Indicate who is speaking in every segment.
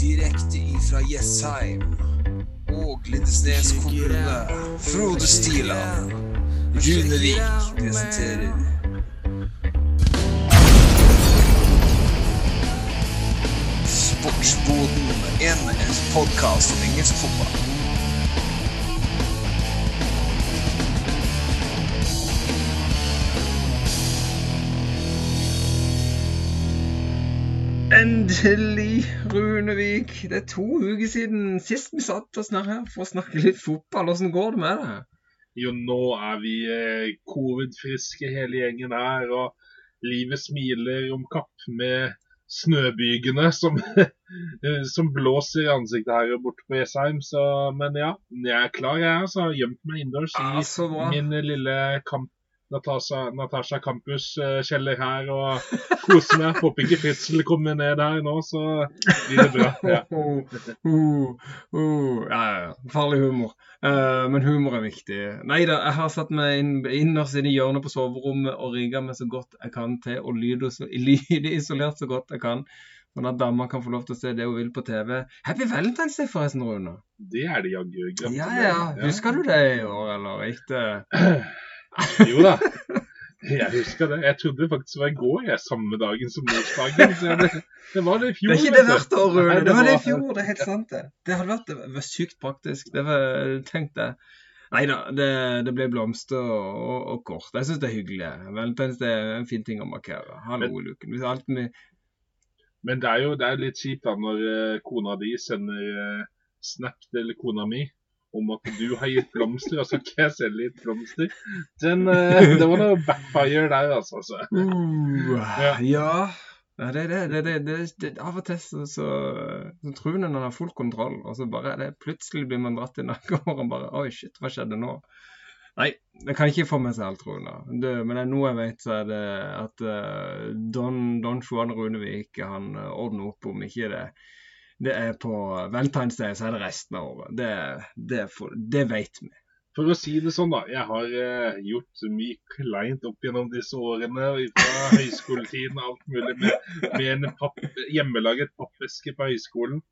Speaker 1: Direkte ifra Jessheim og Lindesnes kommune. Frode Stiland. Runevik presenterer Sportsboden, en podkast om engelsk fotball.
Speaker 2: Endelig, Runevik. Det er to uker siden sist vi satt oss ned her for å snakke litt fotball. Hvordan går det med deg?
Speaker 3: Jo, nå er vi eh, covid-friske hele gjengen her, og livet smiler om kapp med snøbygene som, som blåser i ansiktet her borte på Jessheim. Så, men ja, jeg er klar, jeg. Så har gjemt meg innendørs i
Speaker 2: Ah,
Speaker 3: min lille kamp Natasha, Natasha Campus-kjeller her og koser meg. Håper ikke Fritzel kommer ned der nå, så blir det bra. Ja.
Speaker 2: Uh, uh. Ja, ja. Farlig humor. Uh, men humor er viktig. Nei da, jeg har satt meg inn, innerst inne i hjørnet på soverommet og rigga meg så godt jeg kan til å lyde isolert så godt jeg kan. Sånn at dama kan få lov til å se det hun vil på TV. Happy Valentine's Day, forresten, Rune.
Speaker 3: Det er det jaggu.
Speaker 2: Ja, ja. Husker du det i år, eller? Ikke
Speaker 3: Jo da. Jeg husker det. Jeg trodde faktisk det var i går, jeg, samme dagen som morsdagen. Så det, det, var det i fjor.
Speaker 2: Det er ikke det hvert år, Rune. Det, det var det i fjor, det er helt sant, det. Det hadde vært, det var sykt praktisk. Det var, Tenk det. Nei da, det, det, ble blomster og, og, og kort. Jeg syns det er hyggelig. Valentine's er en fin ting å markere. Hallo luken. Hvis alt med
Speaker 3: Men det er jo det er litt kjipt da når uh, kona di sender uh, snap til kona mi om at du har gitt blomster, og så kan jeg selge litt blomster. Den, uh, det var noe backfire der, altså. Så.
Speaker 2: Uh, ja. ja. Det, det, det, det, Av og til så, så, så tror en han har full kontroll, og så bare det, plutselig blir man dratt i nakken og bare Oi, shit, hva skjedde nå? Nei, jeg kan ikke få med seg alt, Rune. men det er noe jeg vet, så er det at uh, Don, Don Juan Runevik han ordner opp om ikke det det er på Valentine's Day, så er det resten av året. Det, det, for, det vet vi.
Speaker 3: For å si det sånn, da. Jeg har eh, gjort mye kleint opp gjennom disse årene. Fra høyskoletiden og alt mulig. Med, med en papp, hjemmelaget pappeske på høyskolen.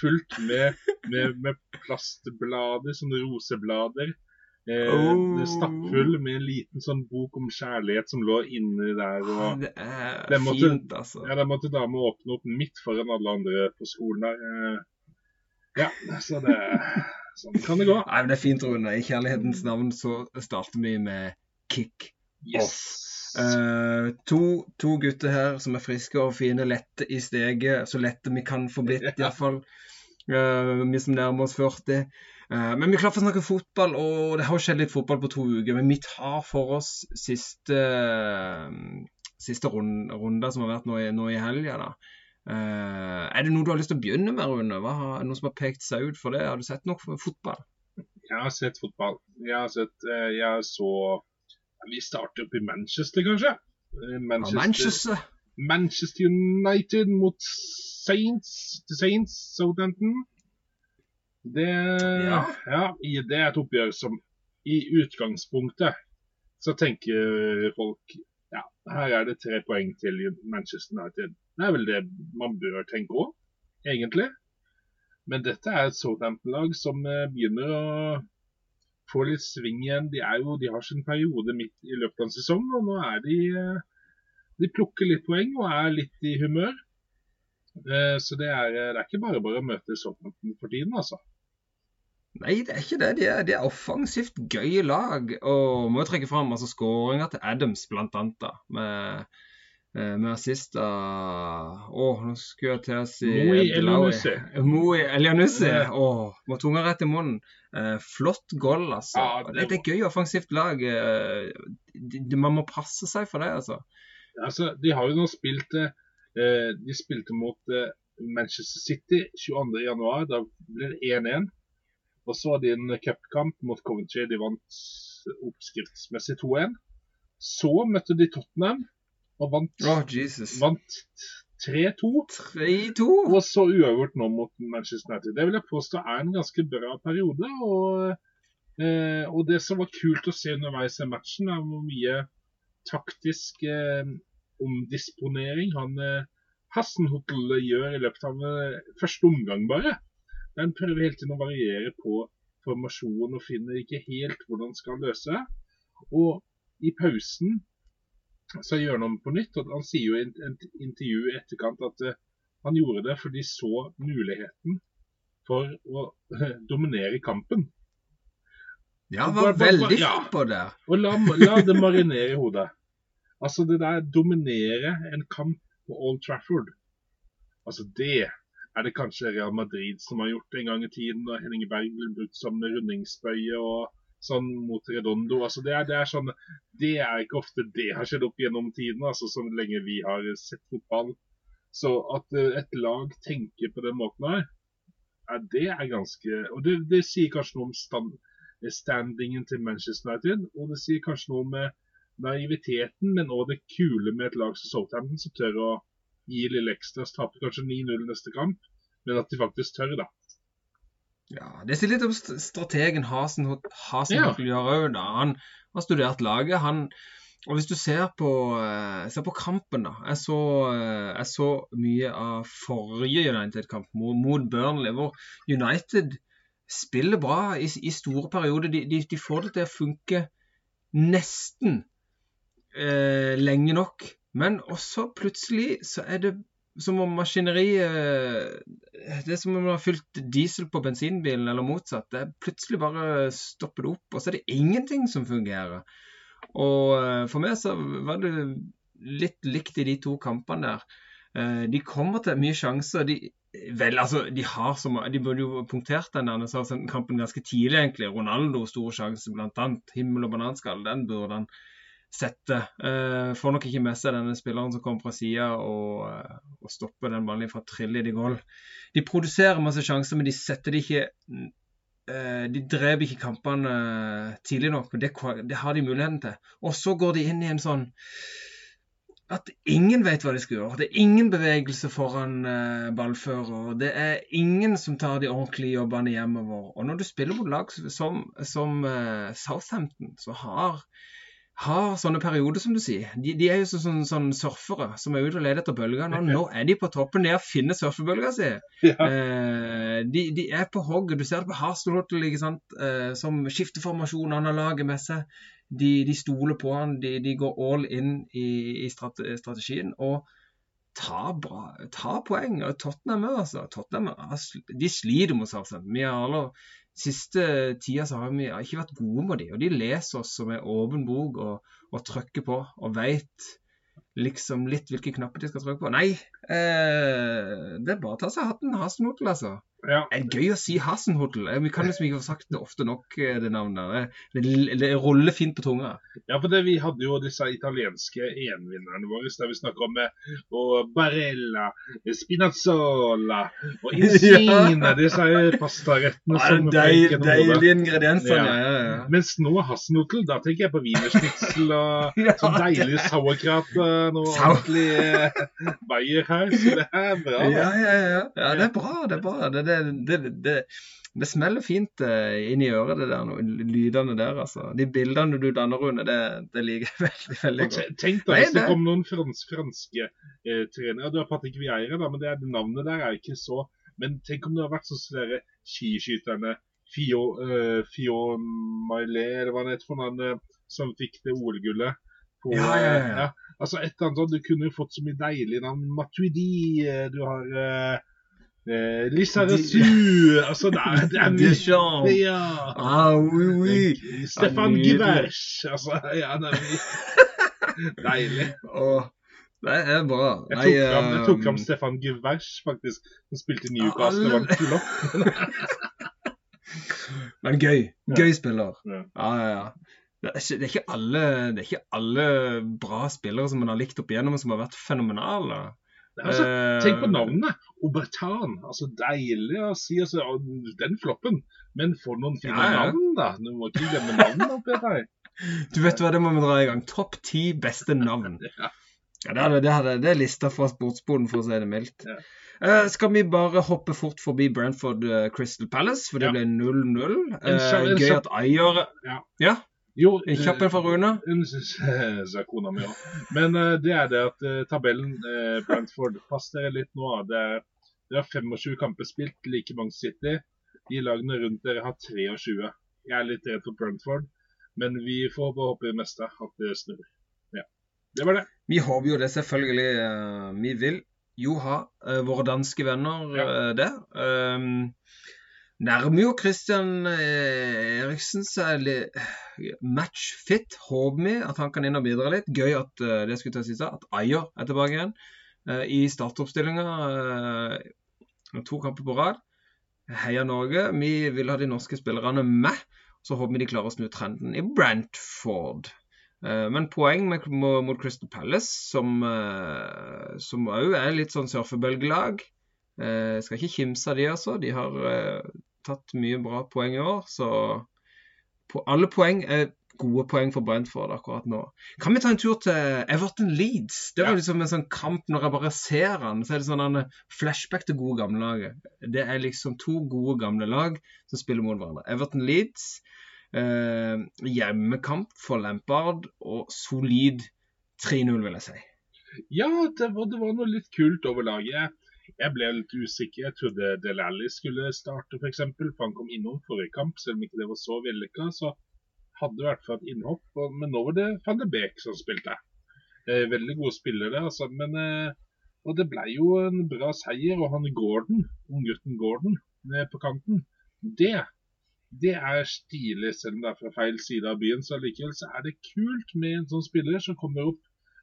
Speaker 3: Fullt med, med, med plastblader, sånne roseblader. Eh,
Speaker 2: Oh.
Speaker 3: Stappfull med en liten sånn bok om kjærlighet som lå inni der. Og,
Speaker 2: Det er
Speaker 3: måtte-
Speaker 2: fint, altså.
Speaker 3: ja, Den måtte dama åpne opp midt foran alle andre på skolen der. Eh, ja, så det Sånn kan det gå.
Speaker 2: Nei, men Det er fint, Rune. I kjærlighetens navn så starter vi med kick.
Speaker 3: Yes.
Speaker 2: Uh, to, to gutter her som er friske og fine, lette i steget. Så lette vi kan få blitt, iallfall. Uh, vi som nærmer oss 40. Eh, men vi er klare for å snakke fotball, og det har jo skjedd litt fotball på to uker. Men vi tar for oss siste, siste rund, runde som har vært nå i, nå i helga. da. Uh, er det noe du har lyst til å begynne med, Rune? Hva har, er det noen som har pekt seg ut for det? Har du sett noe fotball?
Speaker 3: Jeg har sett fotball. Jeg har sett eh, Jeg så Vi starter opp i Manchester, kanskje? Manchester,
Speaker 2: Manchester. Manchester.
Speaker 3: Manchester United mot Saints. Saints Southampton. Det,
Speaker 2: Ja.
Speaker 3: ja, i- det er et oppgjør som i utgangspunktet så tenker folk ja, her er det tre poeng til Manchester United. Det er vel det man bør tenke òg, egentlig. Men dette er et Southampton-lag som eh, begynner å få litt sving igjen. De, jo, de har sin periode midt i løpet av en sesong, og nå er de eh, De plukker litt poeng og er litt i humør. Eh, Så det er, det er ikke bare bare å møte Southampton for tiden, altså.
Speaker 2: Nei, det er ikke det. De er, de er offensivt gøye lag. Og må jo trekke fram altså, skåringa til Adams, blant annet. da, Med, eh, med assist av Å, nå skulle jeg til å si
Speaker 3: Moi. Elianussi.
Speaker 2: Moi Elianussi. Å, må tunga rett i munnen. Eh, flott goal, altså.
Speaker 3: Ja, det
Speaker 2: det, det er gøy offensivt lag. Eh, de, de, man må passe seg for det, altså.
Speaker 3: Altså, De har jo nå spilt eh, De spilte mot eh, Manchester City 22.1. Da ble det 1-1. Og så hadde de en cupkamp mot Coventry. De vant oppskriftsmessig 2-1. Så møtte de Tottenham og vant,
Speaker 2: oh,
Speaker 3: vant 3-2.
Speaker 2: 3-2.
Speaker 3: Og så uavgjort nå mot Manchester United. Det vil jeg påstå er en ganske bra periode. Og, eh, og det som var kult å se underveis i matchen, er hvor mye taktisk eh, omdisponering han eh, Hassenhotel gjør i løpet av eh, første omgang bare. Den prøver hele tiden å variere på formasjon og finner ikke helt hvordan den skal løse. Og i pausen så gjør han om på nytt. og Han sier jo i et intervju i etterkant at uh, han gjorde det fordi de så muligheten for å uh, dominere kampen.
Speaker 2: Ja, han var veldig ja, på det.
Speaker 3: Og la, la det marinere i hodet. Altså det der dominere en kamp på Old Trafford. Altså det er det kanskje Real Madrid som har gjort en gang i tiden, da Henning Berg ble brukt som rundingsbøye og sånn mot Redondo. Altså det, er, det, er sånn, det er ikke ofte det har skjedd opp gjennom tiden, altså så lenge vi har sett fotball. Så at uh, et lag tenker på den måten her, er, det er ganske Og det, det sier kanskje noe om stand, standingen til Manchester United, og det sier kanskje noe om naiviteten, men òg det kule med et lag som Southampton, som tør å gi lille ekstra. Taper kanskje 9-0 neste kamp, men at de faktisk tør, da.
Speaker 2: Ja, Det sier litt om strategen Hasen, Hasen ja. gjør òg. Han har studert laget. han og Hvis du ser på, uh, ser på kampen, da jeg så, uh, jeg så, mye av forrige United-kamp mot, mot, Burnley, hvor United spiller bra i, i store perioder. De, de, de, får det til å funke nesten eh, lenge nok. Men også plutselig så er det som om maskineriet Det er som om man har fylt diesel på bensinbilen, eller motsatt. Det er plutselig bare stopper det opp, og så er det ingenting som fungerer. Og eh, for meg så var det litt likt i de to kampene der. Eh, de kommer til mye sjanser. De, vel, altså, de har som, de burde jo punktert den der, kampen ganske tidlig, egentlig. Ronaldo, store sjanse, blant annet. Himmel og bananskall, den burde han sette. Uh, får nok ikke med seg denne spilleren som kommer fra sida og, uh, og, stopper den ballen fra å trille i de goal. De produserer masse sjanser, men de setter det ikke uh, De dreper ikke kampene tidlig nok. Det, det, har de muligheten til. Og så går de inn i en sånn at ingen vet hva de skal gjøre. Det er ingen bevegelse foran ballfører. Det er ingen som tar de ordentlige jobbene hjemover. Og når du spiller mot lag som, som Southampton, så har har sånne perioder, som du sier. De, de er jo sånn, sånn, sånn, surfere som er ute og leter etter bølger. Nå, nå er de på toppen ned og finner surfebølga si. Ja. Eh, de, de, er på hogget. Du ser det på Harstelhotel, eh, som skifter formasjon. Han har laget med seg. De, de stoler på han. De, går all in i, i strategien. Og tar, bra, tar poeng. Og Tottenham altså. Tottenham de sliter mot Southampton. Vi har alle siste tida så har vi ikke vært gode med dem. Og de leser oss som en åpen bok og, og trykker på og veit liksom litt hvilke knapper de skal trykke på. Nei, eh, det er bare å ta seg hatten. Hasenhotel, altså. Ja. Det er gøy å si Hasenhotel. Eh, vi kan liksom ikke få sagt det ofte nok, eh, det navnet. Det, det, det ruller fint på tunga.
Speaker 3: Ja, for det, vi hadde jo disse italienske envinnerne våre der vi snakker om eh, og Barella, Spinazzola og insigne ja. Disse pastarettene
Speaker 2: ja, som deil, Deilige ingredienser, ja. ja. ja,
Speaker 3: Mens nå Hasenhotel, da tenker jeg på wienerschnitzel og sånn deilig sauerkraut noe ordentlig bayer her. Så det er bra.
Speaker 2: Ja, ja, ja. ja, det er bra. Det er bra. Det, det, det, det, smeller fint Inni inn i øret, det der, lydene der. altså. De bildene du danner under, det, det liker jeg veldig veldig godt.
Speaker 3: Tenk deg hvis det kom noen frans, franske eh, trenere. Du har Patrick Vieira, da, men det, det navnet der er ikke så Men tenk om det har vært sånn som dere skiskyterne Fio, uh, Fio Maillet, eller hva det heter for noen, uh, som fikk det OL-gullet.
Speaker 2: På, ja, ja, ja. ja,
Speaker 3: Altså et eller annet sånt, Du kunne jo fått så mye deilige navn. Matuidi, du har uh, Lisa Resu Altså, det er, det er
Speaker 2: mye
Speaker 3: ja.
Speaker 2: Ah, oui, oui.
Speaker 3: Stefan Givers. Altså, ja, det er mye Deilig.
Speaker 2: Oh, det er bra.
Speaker 3: Jeg tok, Nei, fram, jeg tok fram um, Stefan Givers, faktisk. Som spilte i Newcastle. Det var en.
Speaker 2: Men gøy. Gøy spiller. Ja, ja, ja. Det er, ikke, det, er alle, det er ikke alle bra spillere som man har likt opp igjennom, som har vært fenomenale.
Speaker 3: Altså, tenk på navnene. Obertan. Altså, deilig å si altså, den floppen. Men få noen fine ja, ja. navn, da. Du må ikke glemme navnet oppi her.
Speaker 2: Du vet hva, det må vi dra i gang. Topp ti beste navn. ja. Ja, det, hadde, det, hadde, det er lista fra sportsboden, for å si det mildt. Ja. Uh, skal vi bare hoppe fort forbi Brentford uh, Crystal Palace, for det ja. ble 0-0. Uh, gøy at Ayer
Speaker 3: ja.
Speaker 2: ja.
Speaker 3: Jo,
Speaker 2: kjapp en for Rune.
Speaker 3: Hun syns sa kona mi òg. Men eh, det er det at eh, tabellen eh, Brantford Pass dere litt nå. Det er, det er 25 kamper spilt, like mange City. De lagene rundt dere har 23. Jeg er litt redd for Brantford, men vi får bare håpe det meste at det snur. Ja. Det var det.
Speaker 2: Vi håper jo det, selvfølgelig. eh, Vi vil jo ha eh, våre danske venner
Speaker 3: Ja.
Speaker 2: eh, der. Um, nærmer jo Christian eh, Eriksen seg litt matchfit. Håper vi at han kan inn og bidra litt. Gøy at eh, det skulle til å si seg, at Ayer er tilbake igjen eh, i startoppstillinga. to kamper på rad. Heia Norge. Vi vil ha de norske spillerne med. Så håper vi de klarer å snu trenden i Brantford. Men poeng mot Crystal Palace, som òg er litt sånn surfebølgelag. Skal ikke kimse av de, altså. De har tatt mye bra poeng i år. Så på alle poeng er gode poeng for Brentford akkurat nå. Kan vi ta en tur til Everton Leeds? Det var liksom en sånn kamp når jeg bare ser han, så er det sånn en flashback til gode gamle laget. Det er liksom to gode gamle lag som spiller mot hverandre. Everton Leeds. Eh, hjemmekamp for Lampard og solid 3-0, vil jeg si.
Speaker 3: Ja, det var, det var noe litt kult over laget. Jeg ble litt usikker. Jeg trodde Del Alli skulle starte, f.eks. For, for han kom innom forrige kamp, selv om ikke det var så vellykka. Så hadde i hvert fall et innhopp. Men nå var det van de Beek som spilte. Veldig gode spillere, altså. Men, eh, og det ble jo en bra seier. Og han Gordon, unggutten Gordon på kanten, det, det er stilig. Selv om det er fra feil side av byen, så allikevel så er det kult med en sånn spiller som kommer opp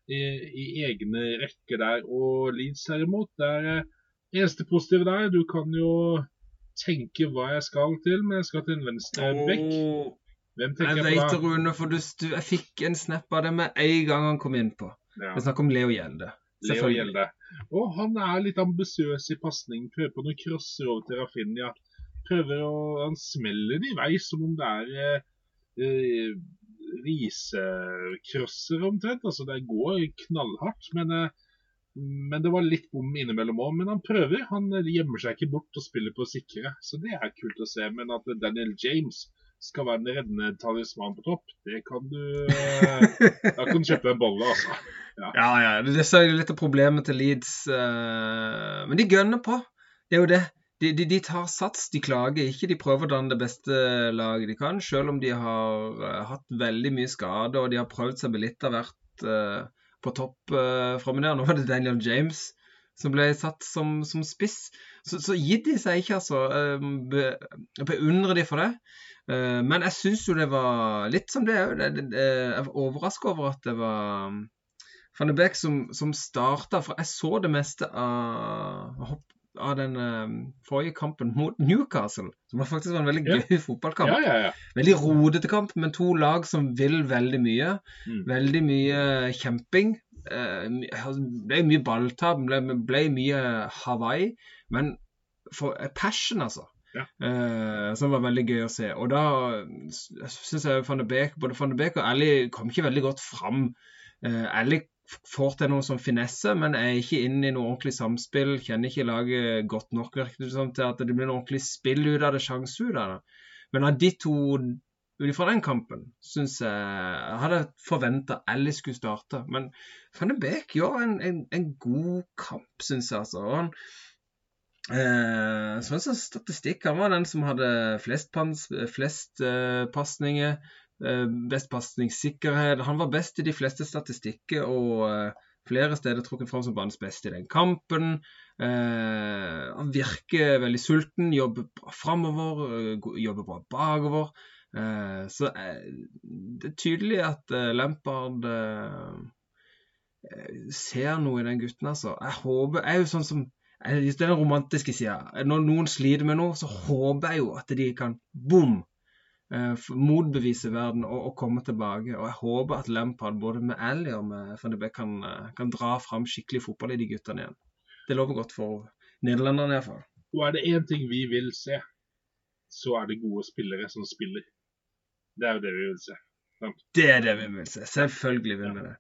Speaker 3: i, i egne rekker der. Og Leeds derimot, det er eh, eneste positive der. Du kan jo tenke hva jeg skal til, men jeg skal til en venstre bekk. Hvem
Speaker 2: jeg
Speaker 3: tenker
Speaker 2: vet
Speaker 3: jeg på da?
Speaker 2: Rune, for du, du, jeg fikk en snap av det med en gang han kom innpå.
Speaker 3: Ja,
Speaker 2: Det er snakk om Leo Gjelde.
Speaker 3: Leo. Gjelde. Og han er litt ambisiøs i pasning. Prøver på noen crosser over til Rafinha. Prøver å Han smeller det i vei som om det er eh, eh, risekrosser omtrent. Altså det går knallhardt. Men, eh, men det var litt bom innimellom òg. Men han prøver. Han gjemmer seg ikke bort og spiller på sikre. Så det er kult å se. Men at Daniel James skal være den reddende talisman på topp, det kan du eh, Da kan du kjøpe en bolle, altså.
Speaker 2: Ja, ja. ja. det er jo litt av problemet til Leeds. eh, Men de gønner på. Det er jo det. De, de, de tar sats, de klager ikke. De prøver å danne det beste laget de kan, selv om de har eh, hatt veldig mye skade og de har prøvd seg med litt av hvert på topp uh, framme der. Nå var det Daniel James som ble satt som, som spiss. Så, så gir de seg ikke, altså. Eh, be, beundrer de for det. Eh, men jeg syns jo det var litt som det òg. Jeg er overraska over at det var um, van de Beek som, som starta, for jeg så det meste av, hopp- av den eh, forrige kampen mot Newcastle. Som faktisk var en veldig gøy fotballkamp.
Speaker 3: Ja, ja, ja.
Speaker 2: Veldig rodete kamp, men to lag som vil veldig mye.
Speaker 3: Mm.
Speaker 2: Veldig mye kjemping. Eh, altså, ble mye balltap, ble, ble mye Hawaii. Men for eh, passion, altså.
Speaker 3: Ja.
Speaker 2: Uh, som var veldig gøy å se. Og da syns jeg van de Beek, både van de Beek og Ali kom ikke veldig godt fram. Uh, Ali f- får til noe som finesse, men er ikke inn i noe ordentlig samspill. Kjenner ikke laget godt nok virker til at det blir noe ordentlig spill ut av det, sjanse ut av det. Men av de to ut ifra den kampen, syns jeg Jeg hadde forventa Ali skulle starte. Men van de Beek gjør en, en, en god kamp, syns jeg. altså. Han Eh, sånn som statistikk, han var den som hadde flest, pans, flest eh, pasninger, best pasningssikkerhet. Han var best i de fleste statistikker og eh, flere steder trukket fram som banens beste i den kampen. Eh, han virker veldig sulten, jobber bra framover, eh, jobber bra bakover. Eh, så eh, det er tydelig at eh, Lampard eh, eh, ser noe i den gutten, altså. Jeg håper Jeg er jo sånn som Det er den romantiske sida. Når noen sliter med noe, så håper jeg jo at de kan boom! Eh, Motbevise verden og, og komme tilbake. Og jeg håper at Lampard både med Ally og med FNB kan, eh, kan dra fram skikkelig fotball i de guttene igjen. Det lover godt for nederlenderne iallfall.
Speaker 3: Og er det én ting vi vil se, så er det gode spillere som spiller. Det er jo det vi vil se.
Speaker 2: Det er det vi vil se. Selvfølgelig vil vi det.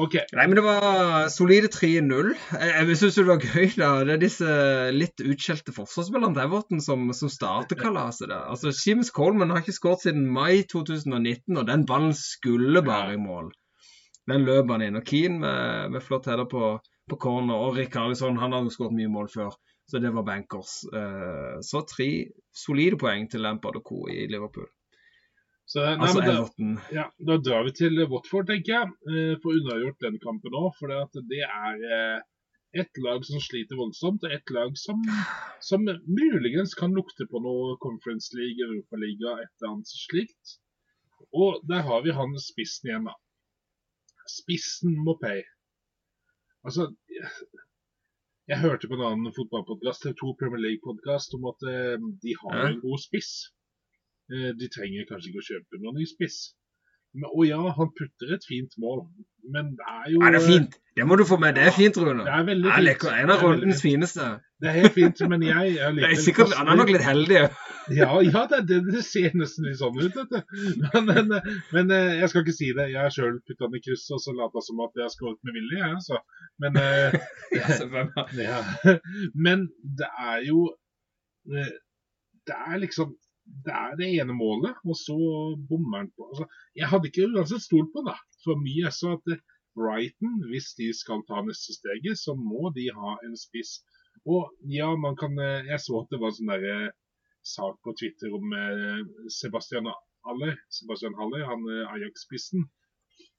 Speaker 3: OK.
Speaker 2: Nei, men det var solide 3-0. Jeg, jeg syns det var gøy, da. Det er disse litt utskjelte forsvarsspillerne til Everton som, som starter kalaset der. Altså, James Coleman har ikke skåret siden mai 2019, og den ballen skulle bare i mål. Den løp han inn. Og Keane med, med flott header på, på corner. Og Rikarlison, han har jo skåret mye mål før. Så det var bankers. Eh, så tre solide poeng til Lampard og co. i Liverpool.
Speaker 3: Så, nei,
Speaker 2: Altså
Speaker 3: da,
Speaker 2: Everton.
Speaker 3: ja, da drar vi til Watford, tenker jeg. eh, For unnagjort den kampen òg. For det, er eh, et lag som sliter voldsomt, og et lag som, som muligens kan lukte på noe Conference League, Europaliga, et eller annet slikt. Og der har vi han spissen igjen, da. Spissen må pay. Altså jeg, jeg hørte på en annen fotballpodkast, TV2 Premier League-podkast, om at eh, de har en god spiss. Eh, de trenger kanskje ikke å kjøpe noen ny spiss. Men, og ja, han putter et fint mål, men det er jo
Speaker 2: Ja, det er fint. Det må du få med. Det er fint, Rune.
Speaker 3: Det er veldig
Speaker 2: Ja,
Speaker 3: fint.
Speaker 2: lekker. En av rundens fineste.
Speaker 3: Det er helt fint, men jeg er litt
Speaker 2: er sikkert, han er nok litt heldig.
Speaker 3: Ja, ja det, det, det ser nesten litt sånn ut, vet du. Men, men, men eh, jeg skal ikke si det. Jeg har sjøl putta den i kryss og så lata som at jeg skåret med vilje, jeg, altså. Men, eh,
Speaker 2: har-
Speaker 3: ja. men det er jo Det er liksom Det er det ene målet, og så bommer han på altså, Jeg hadde ikke uansett stolt på det for mye. Så at eh, Brighton, hvis de skal ta neste steget, så må de ha en spiss. Og ja, man kan eh, Jeg så at det var sånn derre sak på Twitter om eh, Sebastian Haller, Sebastian Haller, han eh, Ajax-spissen.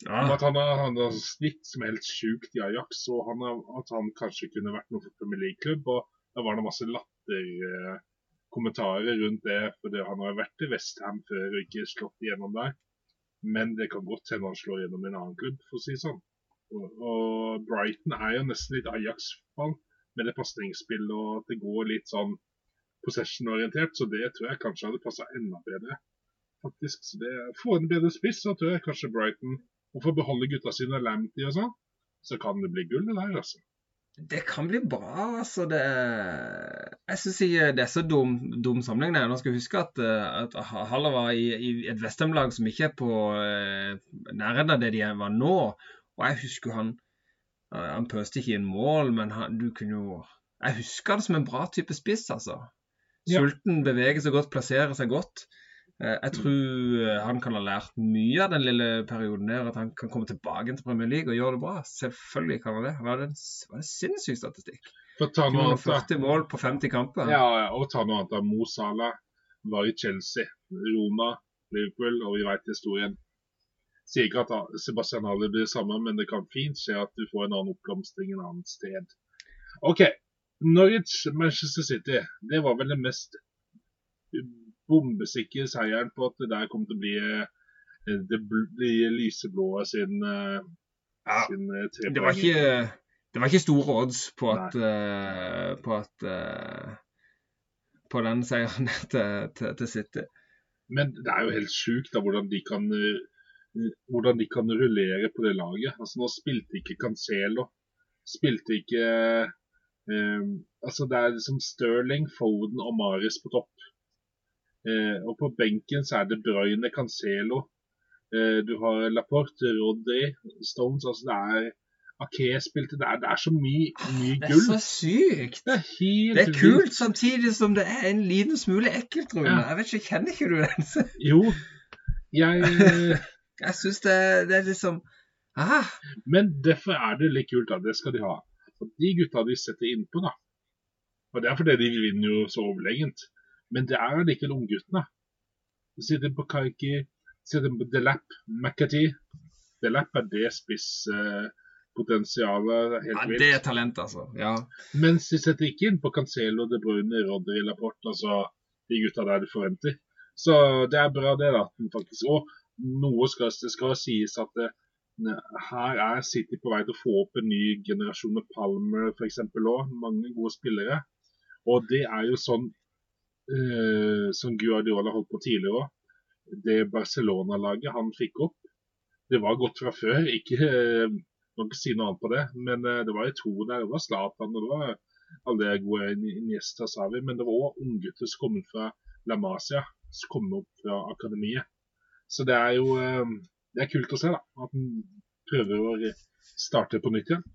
Speaker 2: Ja.
Speaker 3: at han har, han har snitt som er helt sjukt i Ajax, og han har, at han kanskje kunne vært noe for Premier League-klubb. og Da var det masse latter eh, kommentarer rundt det, for han har vært i Westham før og ikke slått igjennom der. Men det kan godt hende han slår gjennom en annen klubb, for å si det sånn. Og, og Brighton er jo nesten litt Ajax-fall med det pasningsspillet og at det går litt sånn possession-orientert, så det tror jeg kanskje hadde passa enda bedre. faktisk. Så det Få en bedre spiss, så tror jeg kanskje Brighton Og få beholde gutta sine Lamptey og sånn, så kan det bli gull, det der, altså.
Speaker 2: Det kan bli bra, altså. Det Jeg syns ikke det er så dum, dum sammenligning. Nå skal huske at, eh, at Haller var i, i et Vestheim-lag som ikke er på eh, nærheten av det de var nå. Og jeg husker han eh, Han pøste ikke inn mål, men han, du kunne jo Jeg husker det som en bra type spiss, altså.
Speaker 3: Ja.
Speaker 2: Sulten, beveger seg godt, plasserer seg godt. Eh, Jeg tror eh, han kan ha lært mye av den lille perioden der, at han kan komme tilbake til Premier League og gjøre det bra. Selvfølgelig kan han det. Han hadde en, en sinnssyk statistikk.
Speaker 3: For ta noe annet, da.
Speaker 2: 240 mål på 50 kamper.
Speaker 3: Ja, ja, og ta noe annet. Mo Salah var i Chelsea, Roma, Liverpool, og vi vet historien. Sier ikke at Sebastian Haller blir det samme, men det kan fint skje at du får en annen oppblomstring en annen sted. OK. Norwich, Manchester City. Det var vel det mest bombesikre seieren på at det der kom til å bli eh, det blir lyseblå sin, eh,
Speaker 2: Ja,
Speaker 3: sin eh,
Speaker 2: Det var ikke, det var ikke store odds på at, uh, på, at uh, på den seieren til, til, til City.
Speaker 3: Men det er jo helt sjukt hvordan de kan hvordan de kan rullere på det laget. Altså Nå spilte ikke Cancelo. Spilte ikke eh, Altså Det er liksom Sterling, Foden og Maris på topp. Eh, og på benken så er det Brøyne, Cancelo. Eh, du har Laporte, Rodri, Stones. Altså det er Ake spilte det er, det er så mye, mye
Speaker 2: Det er
Speaker 3: gull.
Speaker 2: så sykt!
Speaker 3: Det er helt
Speaker 2: Det er
Speaker 3: kult,
Speaker 2: kult, samtidig som det er en liten smule ekkelt, Rune.
Speaker 3: Ja.
Speaker 2: Jeg vet ikke, Kjenner ikke du den?
Speaker 3: Jo, jeg eh,
Speaker 2: Jeg syns det, det er liksom ah,
Speaker 3: Men derfor er det litt kult, da. Det skal de ha. Og de gutta de setter innpå, da. Og det er fordi de vinner jo så overlegent. Men det er allikevel ungguttene. Du sitter på Kaiki, sitter på Delap, McAtee. Delap er det spisspotensialet. Uh,
Speaker 2: ja. Det er talent, altså. Ja.
Speaker 3: Mens de setter ikke inn på Cancelo, De Bruyne, Rodri, Laporte, altså de gutta der de forventer. Så det er bra det, da. faktisk, Og noe skal, det skal sies at det, her er City på vei til å få opp en ny generasjon med Palmer f.eks. òg. Mange gode spillere. Og det er jo sånn eh, som Guardiola holdt på tidligere òg. Det Barcelona-laget han fikk opp, det var godt fra før. Ikke eh, må si noe annet på det, men eh, det var jo to der. Det var Zlatan og det var alle de gode Iniesta, sa vi. Men det var òg unggutter som kom fra La Masia, som kom opp fra akademiet. Så det er jo eh, det er kult å se, da. At han prøver å starte på nytt igjen.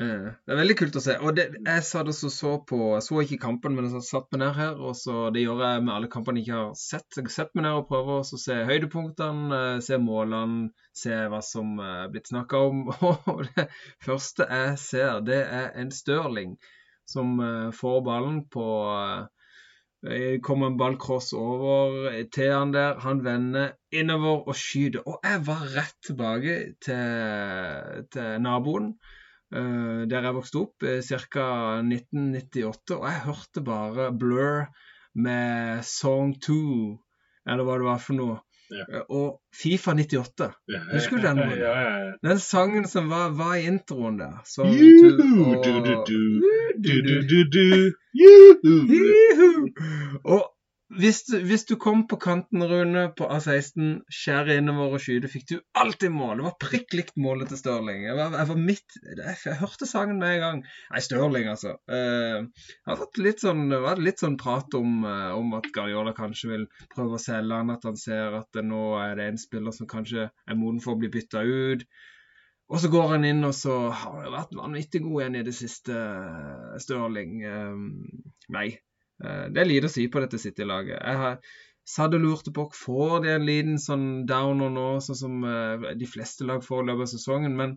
Speaker 2: Eh, Det er veldig kult å se. Og det, jeg satt og så, på Jeg så ikke kampen, men jeg satt meg ned her. Og så Det gjør jeg med alle kampene jeg ikke har sett. Jeg setter meg ned og prøver å se høydepunktene, eh, se målene, se hva som er blitt snakka om. Og det første jeg ser, det er en Stirling som eh, får ballen på eh, kommer en ball cross over til han der. Han vender innover og skyter. Og jeg var rett tilbake til, til naboen. Uh, der jeg vokste opp, ca. 1998. Og jeg hørte bare Blur med Song 2, eller hva det var for noe.
Speaker 3: Ja.
Speaker 2: Uh, og Fifa 98. Husker du den?
Speaker 3: Ja, ja, ja.
Speaker 2: Den sangen som var, var i introen der.
Speaker 3: Som,
Speaker 2: og-! Og hvis du, hvis du kom på kanten, Rune, på A16, skjære innover og skyte, fikk du alltid mål. Det var prikk likt målet til Stirling. Jeg jeg var midt jeg, jeg hørte sangen med en gang. Nei, Stirling, altså. Eh, jeg har litt sånn, det var litt sånn prat om, eh, om at Guardiola kanskje vil prøve å selge han, at han ser at det nå er det en spiller som kanskje er moden for å bli bytta ut. Og så går han inn, og så har han vært vanvittig god igjen i det siste, eh, Stirling. Eh, nei. Eh, Det er lite å si på dette City-laget. Jeg har satt og lurte på får de en liten sånn downer nå, sånn som eh, de fleste lag får i løpet av sesongen. Men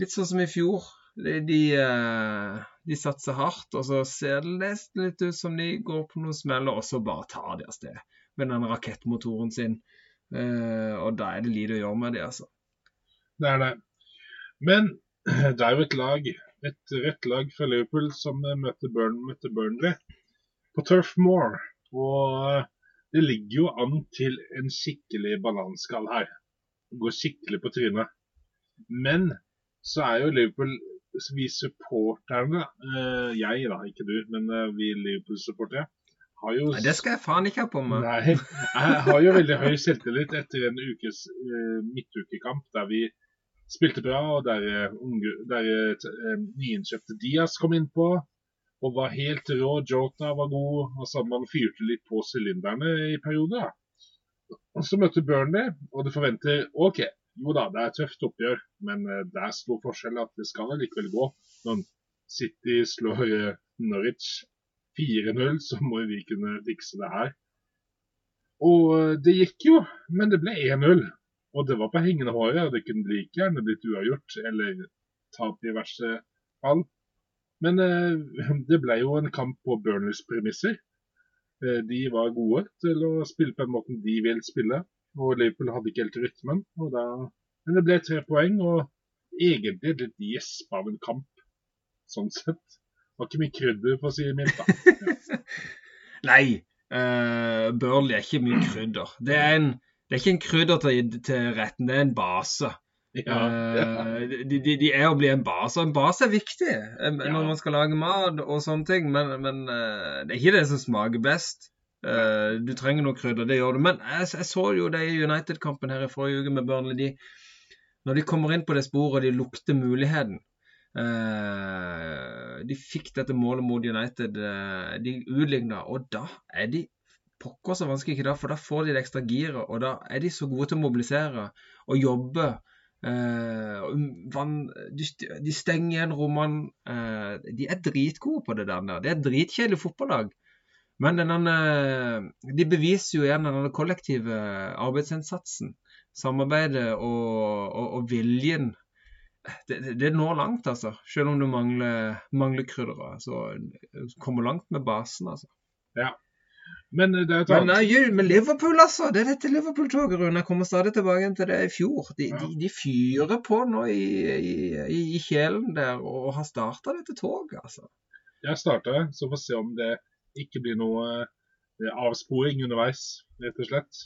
Speaker 2: litt sånn som i fjor. De, de, eh, de satser hardt, og så ser det nesten litt ut som de går på noen smeller, og så bare tar de av sted med den rakettmotoren sin. Og da er det lite å gjøre med det, altså.
Speaker 3: Det er det. Men det er jo et lag, et rett lag fra Liverpool som møter, Burn, møter Burnley på Turf Moor. Og eh, det ligger jo an til en skikkelig bananskall her. Går skikkelig på trynet. Men så er jo Liverpool vi supporterne, eh, jeg da, ikke du, men eh, vi Liverpool-supportere, har jo
Speaker 2: Nei, det skal jeg faen ikke ha på meg.
Speaker 3: Nei, jeg har jo veldig høy selvtillit etter en ukes eh, midtukekamp der vi spilte bra, og der, unge, der eh, nyinnkjøpte Diaz kom innpå og var helt rå. Jota var god, Altså, så man fyrte litt på sylinderne i perioder. Ja. Så møtte Burnley, og du forventer OK, jo da, det er et tøft oppgjør, men eh, det er stor forskjell at det skal likevel gå. Når City slår eh, Norwich 4-0, så må vi kunne fikse det her. Og eh, det gikk jo, men det ble 1-0. Og det var på hengende håret, det kunne like gjerne blitt uavgjort eller tap i verste fall. Men eh, det ble jo en kamp på Burnleys premisser. Eh, de var gode til å spille på den måten de vil spille, og Liverpool hadde ikke helt rytmen. Da, men det ble tre poeng, og egentlig litt gjesp av en kamp, sånn sett. Det var ikke mye krydder, for å si det mildt.
Speaker 2: Nei, uh, Burnley er ikke mye krydder. Det er, en, det er ikke en krydder til, til retten, det er en base.
Speaker 3: Ja,
Speaker 2: Eh, de, de, de er å bli en base, og en base er viktig eh, når man skal lage mat og sånne ting, men, men eh, det er ikke det som smaker best. Du trenger noe krydder, det gjør du. Men jeg, jeg så jo det i United-kampen her i forrige uke med Burnley. De, når de kommer inn på det sporet de lukter muligheten De fikk dette målet mot United, de utligna, og da er de pokker så vanskelig ikke da, for da får de det ekstra giret, og da er de så gode til å mobilisere og jobbe. Eh, de, stenger igjen rommene. Eh, de er dritgode på det der. Det er et dritkjedelig fotballag. Men denne, de beviser jo igjen den kollektive arbeidsinnsatsen. Samarbeidet og, og, og viljen. Det, det, når langt, altså. Selv om du mangler, mangler krydderet. Så kommer langt med basen, altså.
Speaker 3: Men det er et
Speaker 2: Men,
Speaker 3: annet
Speaker 2: nei, men Liverpool, altså. Det er dette Liverpool-toget, Rune. Jeg kommer stadig tilbake til det i fjor. De, de, de fyrer på nå i, i, i, kjelen der og har starta dette toget, altså.
Speaker 3: Jeg starter, så får vi se om det ikke blir noe eh, avsporing underveis, rett og slett.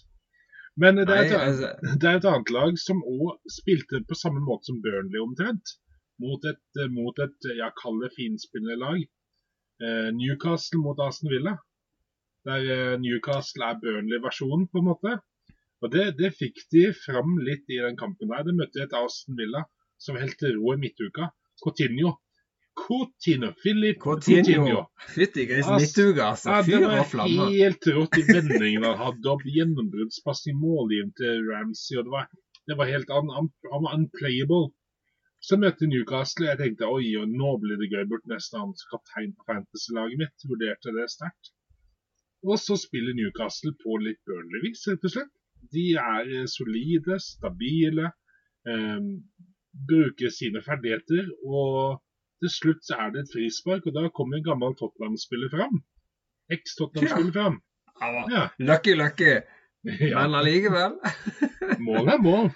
Speaker 3: Men det er,
Speaker 2: Nei,
Speaker 3: et,
Speaker 2: altså,
Speaker 3: det er et annet lag som òg spilte på samme måte som Burnley omtrent. Mot et, eh, mot et jeg kaller det finspillende lag. Eh, Newcastle mot Aston Villa. Der eh, Newcastle er Burnley-versjonen, på en måte. Og det, det fikk de fram litt i den kampen der. De møtte et Aston Villa som var helt rå i midtuka. Coutinho. Coutinho. Philip
Speaker 2: Coutinho.
Speaker 3: Coutinho.
Speaker 2: Fytti grisen, midtuka, altså.
Speaker 3: Det
Speaker 2: Fyr
Speaker 3: var
Speaker 2: og flamme.
Speaker 3: helt rått i vendingen han hadde, opp gjennombruddspass i målgiveren til Ramsey. og det var Det var helt an, var unplayable. Så møtte Newcastle. Jeg tenkte oi, og nå blir det gøy. Burde nesten han som kaptein på fantasy-laget mitt. Vurderte det sterkt. Og så spiller Newcastle på litt Burnley-vis, rett og slett. De er eh, solide, stabile, eh, bruker sine ferdigheter. Og til slutt så er det et frispark, og da kommer en gammel Tottenham-spiller fram. Eks-Tottenham-spiller fram.
Speaker 2: Ja. Lucky, lucky.
Speaker 3: Ja,
Speaker 2: Men allikevel.
Speaker 3: mål er mål.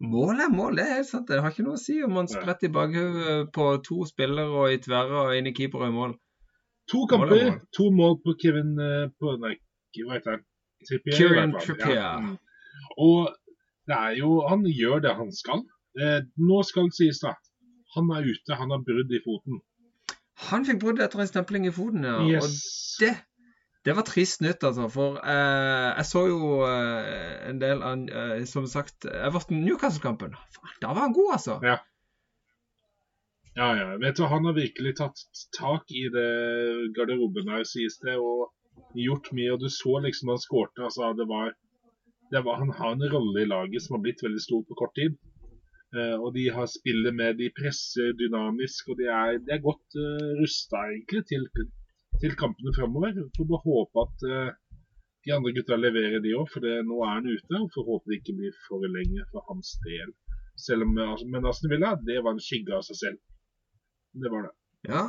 Speaker 2: Mål er mål, det er helt sant. Det har ikke noe å si om man spretter i bakhodet på to spillere og i tverra og inn i keeper og i mål.
Speaker 3: To
Speaker 2: er
Speaker 3: kamper, to mål på Kevin eh, på, Nei, hva heter han? Fall.
Speaker 2: Trippier.
Speaker 3: Ja. Og det er jo Han gjør det han skal. Eh, nå skal det sies, da. Han er ute, han har brudd i foten.
Speaker 2: Han fikk brudd etter en stempling i foten, ja.
Speaker 3: Yes.
Speaker 2: Og det, det var trist nytt, altså. For eh, jeg så jo eh, en del av eh, Som sagt, Everton-Newcastle-kampen. Da var han god, altså.
Speaker 3: Ja. Ja, ja. Vet du, Han har virkelig tatt tak i det garderoben her, sies det, og gjort mye. Og du så liksom han skårte. Altså, det var, det var Han har en rolle i laget som har blitt veldig stor på kort tid. Uh, og de har spillet med, de presser dynamisk, og de er, de er godt uh, rusta egentlig til, til kampene framover. Får bare håpe at uh, de andre gutta leverer de òg, for det, nå er han ute. og Får håpe det ikke blir for lenge for hans del. Selv om, altså, Men Aston Villa, det var en skygge av seg selv. Det var det.
Speaker 2: Ja,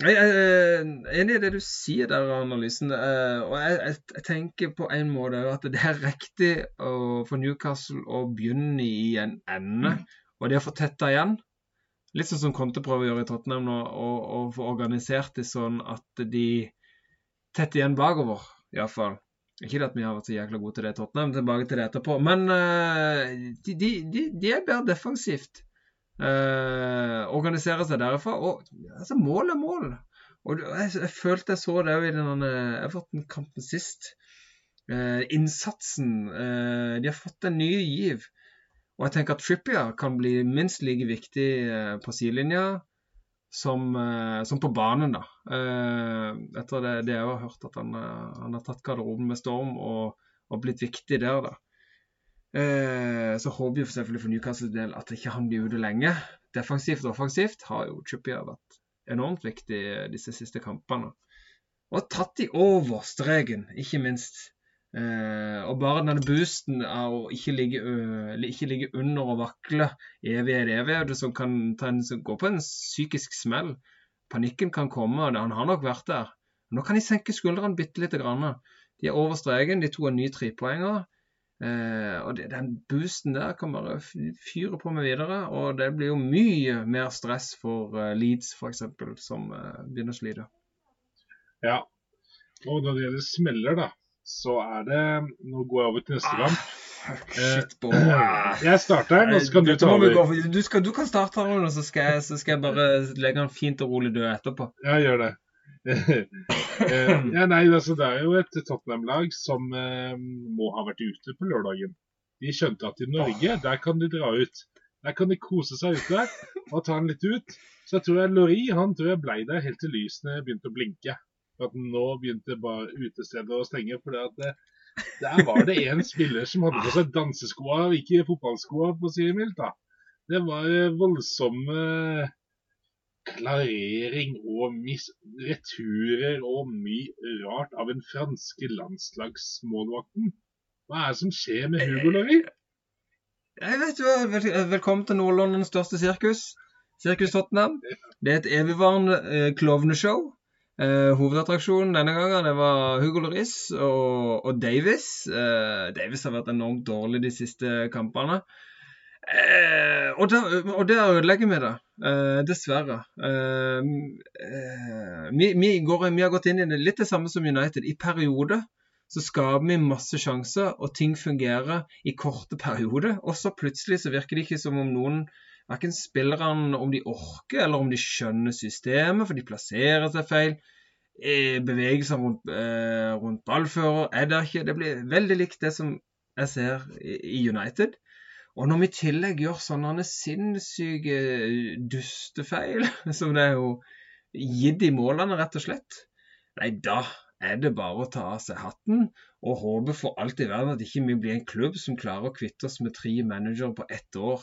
Speaker 2: jeg er enig i det du sier der, analysen. eh, Og jeg, jeg, tenker på en måte at det er riktig for Newcastle å begynne i en ende. Og de har fått tetta igjen. Litt sånn som Conte prøver å gjøre i Tottenham nå, og, og få organisert det sånn at de tetter igjen bakover, iallfall. Ikke at vi har vært så jækla gode til det i Tottenham, tilbake til det etterpå. Men eh, de, de, de, de er bedre defensivt. Eh, organiserer seg derifra. Og altså, mål er mål. Og jeg, jeg følte jeg så det òg i den eh, Everton-kampen sist. Eh, innsatsen. eh, de har fått en ny giv. Og jeg tenker at Trippier kan bli minst like viktig eh, på sidelinja som, eh, som på banen, da. Eh, etter det, det jeg har hørt, at han, eh, han har tatt garderoben med storm og, og blitt viktig der, da. Eh, så håper vi selvfølgelig for Newcastle del at ikke han blir ute lenge. Defensivt og offensivt har jo Chippier vært enormt viktig disse siste kampene. Og tatt de over streken, ikke minst. Eh, og bare denne boosten av å ikke ligge, ikke ligge under og vakle evighet evighet, som kan en, som går på en psykisk smell. Panikken kan komme, han har nok vært der. Nå kan de senke skuldrene bitte lite grann. De er over streken, de to har nye trepoenger. Eh, og det, den boosten der kan bare fyre på med videre. Og det blir jo mye mer stress for uh, Leeds f.eks., som uh, begynner å slite.
Speaker 3: Ja. Og når det gjelder smeller, da, så er det Nå går jeg over til neste kamp.
Speaker 2: fuck,
Speaker 3: Eh,
Speaker 2: shit, boy.
Speaker 3: Jeg starter, og så kan du ta over.
Speaker 2: Du, skal, du kan starte, her, så skal, jeg, så skal jeg bare legge den fint og rolig død etterpå.
Speaker 3: Ja, gjør det. Eh, ja, nei, altså, det er jo et Tottenham-lag som eh, må ha vært ute på lørdagen. De skjønte at i Norge, der kan de dra ut. Der kan de kose seg ute og ta den litt ut. Så jeg tror jeg Lori han tror jeg blei der helt til lysene begynte å blinke. For at nå begynte bare utestedet å stenge. For det, der var det en spiller som hadde på seg danseskoa, ikke fotballskoa, for å si det mildt. da. Det var eh, voldsomme klarering og returer og mye rart av den franske landslagsmålvakten. Hva er det som skjer med Hugo Lorry?
Speaker 2: Jeg vet jo, vel, Velkommen til Nord-Londons største sirkus. Sirkus Tottenham. Det er et evigvarende eh, klovneshow. Eh, hovedattraksjonen denne gangen det var Hugo Lloris og, og Davis. Eh, Davis har vært enormt dårlig de siste kampene. Eh, og, der, ødelegger vi det, eh, dessverre. Eh, eh, vi, vi, går, vi har gått inn i det litt det samme som United. I perioder så skaper vi masse sjanser, og ting fungerer i korte perioder. Og så plutselig så virker det ikke som om noen Verken spillerne om de orker, eller om de skjønner systemet, for de plasserer seg feil. Eh, Bevegelsene rundt, eh, rundt ballfører er der ikke. Det blir veldig likt det som jeg ser i United. Og når vi i tillegg gjør sånne sinnssyke dustefeil, som det er jo gitt i målene, rett og slett, nei, da, er det bare å ta av seg hatten og håpe for alt i verden at ikke vi blir en klubb som klarer å kvitte oss med tre managere på ett år.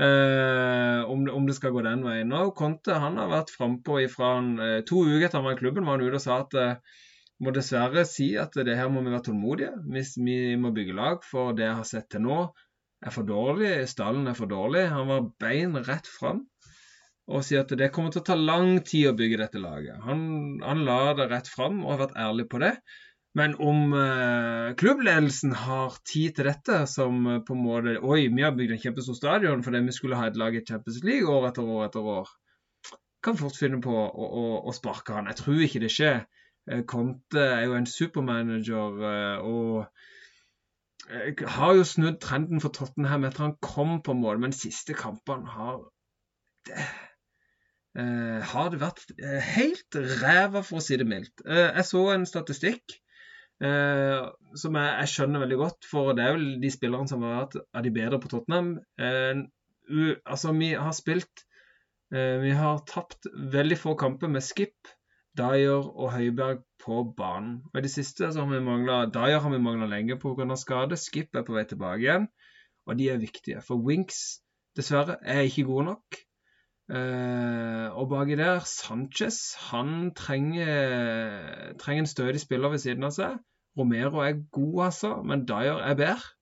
Speaker 2: Eh, om, om, det skal gå den veien. Nå, Conte han har vært frampå fra eh, to uker etter han var i klubben, var han ute og sa at eh, må dessverre si at det her må vi være tålmodige. Hvis vi må bygge lag, for det jeg har sett til nå, er for dårlig. Stallen er for dårlig. Han var bein rett fram og sier at det kommer til å ta lang tid å bygge dette laget. Han, han la det rett fram og har vært ærlig på det. Men om eh, klubbledelsen har tid til dette, som eh, på en måte Oi, vi har bygd en kjempestor stadion fordi vi skulle ha et lag i Champions League år etter år etter år. Kan fort finne på å, å, å sparke han. Jeg tror ikke det skjer. Eh, Conte er jo en supermanager eh, og har jo snudd trenden for Tottenham etter han kom på mål, men siste kampene har det, Uh, har det vært uh, helt ræva, for å si det mildt. Uh, jeg så en statistikk som jeg, jeg, skjønner veldig godt, for det er jo de spillerne som har vært av de bedre på Tottenham. altså, vi har spilt Vi har tapt veldig få kamper med skip, Dyer og Høiberg på banen. Og I det siste så har vi manglet, Dyer har vi mangla lenge pga. skade. Skip er på vei tilbake igjen, og de er viktige. For Winks, dessverre, er ikke gode nok. Uh, og baki der, Sanchez han trenger, trenger en stødig spiller ved siden av seg. Romero er god, altså, men Dyer er bedre.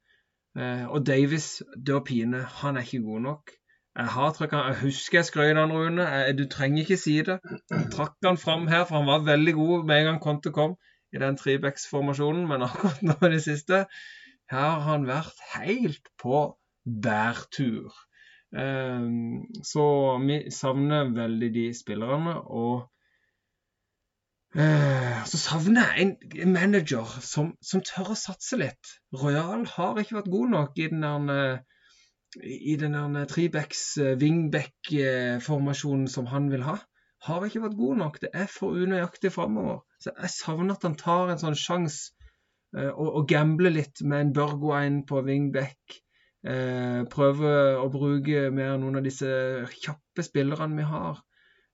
Speaker 2: Uh, og det å pine. Han er ikke god nok. Jeg har trykka jeg husker jeg skrøt av Rune. Jeg, du trenger ikke si det. Jeg trakk han fram her, for han var veldig god med en gang Conte kom i den Tribex-formasjonen, Men akkurat nå i det siste her har han vært helt på bærtur. Ehm, så vi savner veldig de spillerne. Og eh, så savner jeg en manager som, som, tør å satse litt. Royal har ikke vært god nok i den der i den eh, wingback-formasjonen som han vil ha. Har ikke vært god nok. Det er for unøyaktig framover. Så jeg savner at han tar en sånn sjanse og, og gambler litt med en Børgoine på wingback. Eh, prøve å bruke mer noen av disse kjappe spillerne vi har.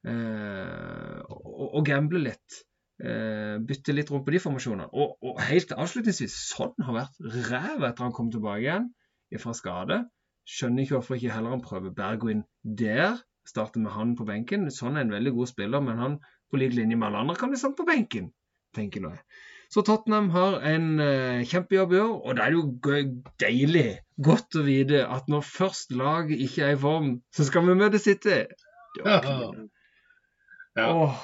Speaker 2: Eh, og, og gamble litt. Eh, bytte litt rundt på de formasjonene. Og, og helt avslutningsvis, sånn har vært ræv etter han kom tilbake igjen fra skade. Skjønner ikke hvorfor ikke heller han prøver Bergwin der. Starter med han på benken. Sånn er en veldig god spiller, men han på lik linje med alle andre kan bli satt på benken, tenker nå jeg. Så Tottenham har en uh, kjempejobb i år, og da er det jo deilig, godt å vite at når først lag ikke er i form, så skal vi møte City.
Speaker 3: Ja. ja. Oh.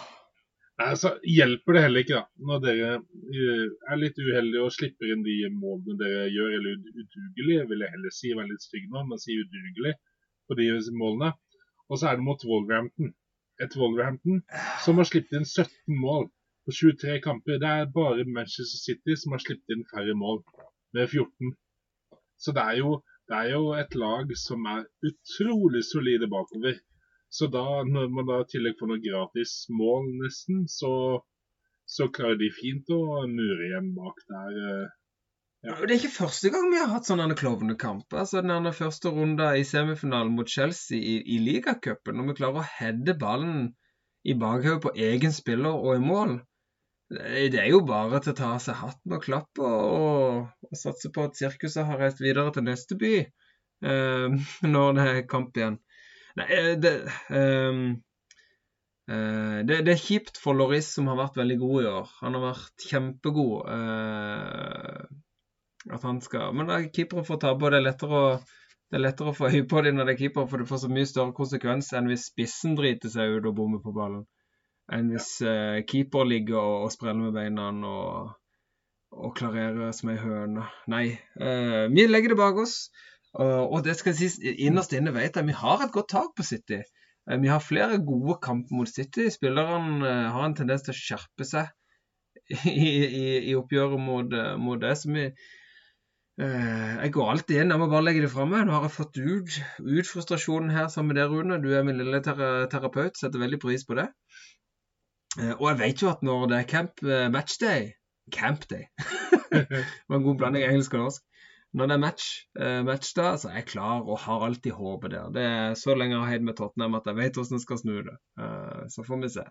Speaker 3: Altså, hjelper det heller ikke da, når dere uh, er litt uheldige og slipper inn de målene dere gjør, eller udugelige, vil jeg heller si. Være litt stygg nå, men si udugelig på de målene. Og så er det mot Wolverhampton. Et Wolverhampton som har sluppet inn 17 mål på 23 kamper. Det er bare Manchester City som har sluppet inn færre mål, med 14. Så det er, jo, det er jo et lag som er utrolig solide bakover. Så da, når man da i tillegg får noen gratis mål, nesten, så, så klarer de fint å mure igjen bak der. Eh,
Speaker 2: ja. Det er ikke første gang vi har hatt sånne klovnekamp. Altså, den første runden i semifinalen mot Chelsea i, i ligacupen, når vi klarer å heade ballen i bakhodet på egen spiller og i mål, det er jo bare til å ta av seg hatten og klappe og, og, satse på at sirkuset har reist videre til neste by eh, når det er kamp igjen. Nei, eh, det, um, uh, det, det, er kjipt for Loris, som har vært veldig god i år. Han har vært kjempegod. Uh, at han skal Men keepere får tabbe, og det er lettere å det er lettere å få øye på dem når det er keeper, for det får så mye større konsekvens enn hvis spissen driter seg ut og bommer på ballen enn hvis uh, keeper ligger og, og spreller med beina og, og klarerer som ei høne. Nei, uh, vi legger det bak oss. Uh, og det skal sies, innerst inne vet jeg vi har et godt tak på City. Uh, vi har flere gode kamper mot City. Spillerne har en tendens til å skjerpe seg i, i, i oppgjøret mot, mot, det. Så vi, jeg går alltid inn. Jeg må bare legge det fra meg. Nå har jeg fått ut, ut frustrasjonen her sammen med deg, Rune. Du er min lille terapeut. Setter veldig pris på det. Eh, og jeg vet jo at når det er camp eh, matchday Camp day. det var en god blanding engelsk og norsk. Når det er match, match da, så er jeg klar og har alltid håpet der. Det er så lenge jeg har heid med Tottenham at jeg vet hvordan jeg skal snu det. Eh, så får vi se.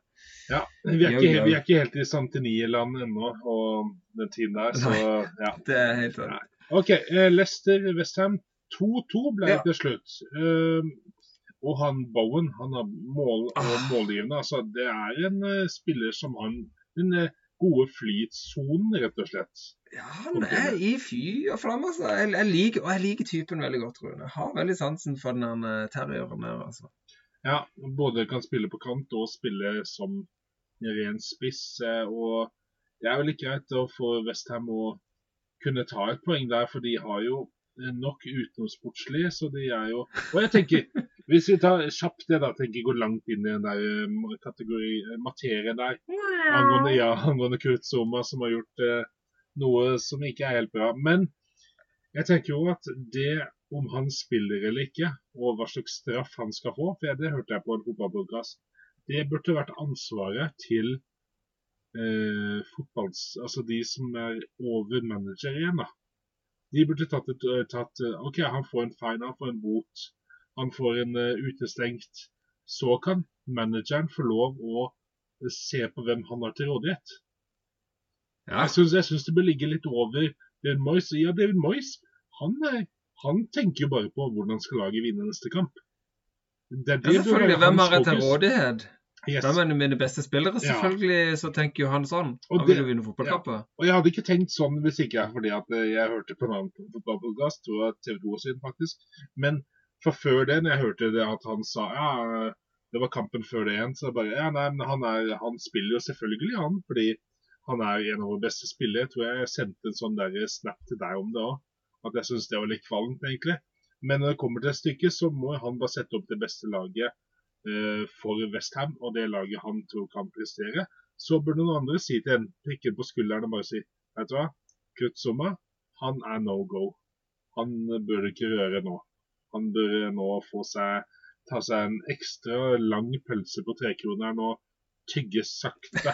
Speaker 3: Ja, vi er ikke, vi er ikke helt i Santini-land ennå og den tiden der, så ja.
Speaker 2: Det er helt sant.
Speaker 3: OK. eh, Leicester Westham 2-2 ble det
Speaker 2: Ja.
Speaker 3: til slutt. Eh, og han Bowen, han har mål
Speaker 2: Ah.
Speaker 3: målgivende. Altså, det er en eh, spiller som han en- eh, gode flytsonen, rett og slett.
Speaker 2: Ja, han er i fy og flamme, altså. Jeg, jeg liker, og jeg liker typen veldig godt, Rune. Jeg har veldig sansen for den eh, terrieren der, altså.
Speaker 3: Ja, både kan spille på kant og spille som ren spiss. Og det er vel ikke greit å få Westham å kunne ta et poeng der, for de har jo nok utenomsportslig, så de er jo Og jeg tenker, hvis vi tar kjapt det, da, tenker jeg går langt inn i den der eh, kategori, eh, materien der, angående, ja, angående Kurt Zuma, som har gjort eh, noe som ikke er helt bra. Men jeg tenker jo at det om han spiller eller ikke, og hva slags straff han skal få, for det hørte jeg på en fotballpodkast, det burde vært ansvaret til eh, fotballs... Altså de som er over manager igjen, da. De burde tatt et eh, tatt, OK, han får en fine, han får en bot, han får en eh, utestengt. Så kan manageren få lov å eh, se på hvem han har til rådighet.
Speaker 2: Ja.
Speaker 3: Jeg syns, det bør ligge litt over David Moyes. Ja, David Moyes han, er- han tenker jo bare på hvordan skal laget vinne neste kamp. Det, er
Speaker 2: Ja,
Speaker 3: det bør
Speaker 2: selvfølgelig. Hvem har jeg til rådighet?
Speaker 3: Yes.
Speaker 2: Hvem er mine beste spillere?
Speaker 3: Ja.
Speaker 2: Selvfølgelig så tenker jo han sånn.
Speaker 3: Og
Speaker 2: Han vil jo vinne fotballkamper.
Speaker 3: Og jeg hadde ikke tenkt sånn hvis ikke jeg fordi at eh, jeg hørte på en annen fotballpodkast, tror jeg TV 2 sin faktisk. Men for før det, når jeg hørte det at han sa ja, det var kampen før det igjen, så jeg bare ja, nei, men han, er, han spiller jo selvfølgelig, han. Fordi han er en av våre beste spillere. Jeg tror jeg sendte en sånn der snap til deg om det òg. At jeg syns det var litt kvalmt, egentlig. Men når det kommer til stykket, så må han bare sette opp det beste laget eh, for Westham, og det laget han tror kan prestere. Så burde noen andre si til en, prikke på skulderen og bare si Vet du hva, Kurt Zuma, han er no go. Han bør du ikke røre nå. Han bør nå få seg ta seg en ekstra lang pølse på trekroneren og tygge sakte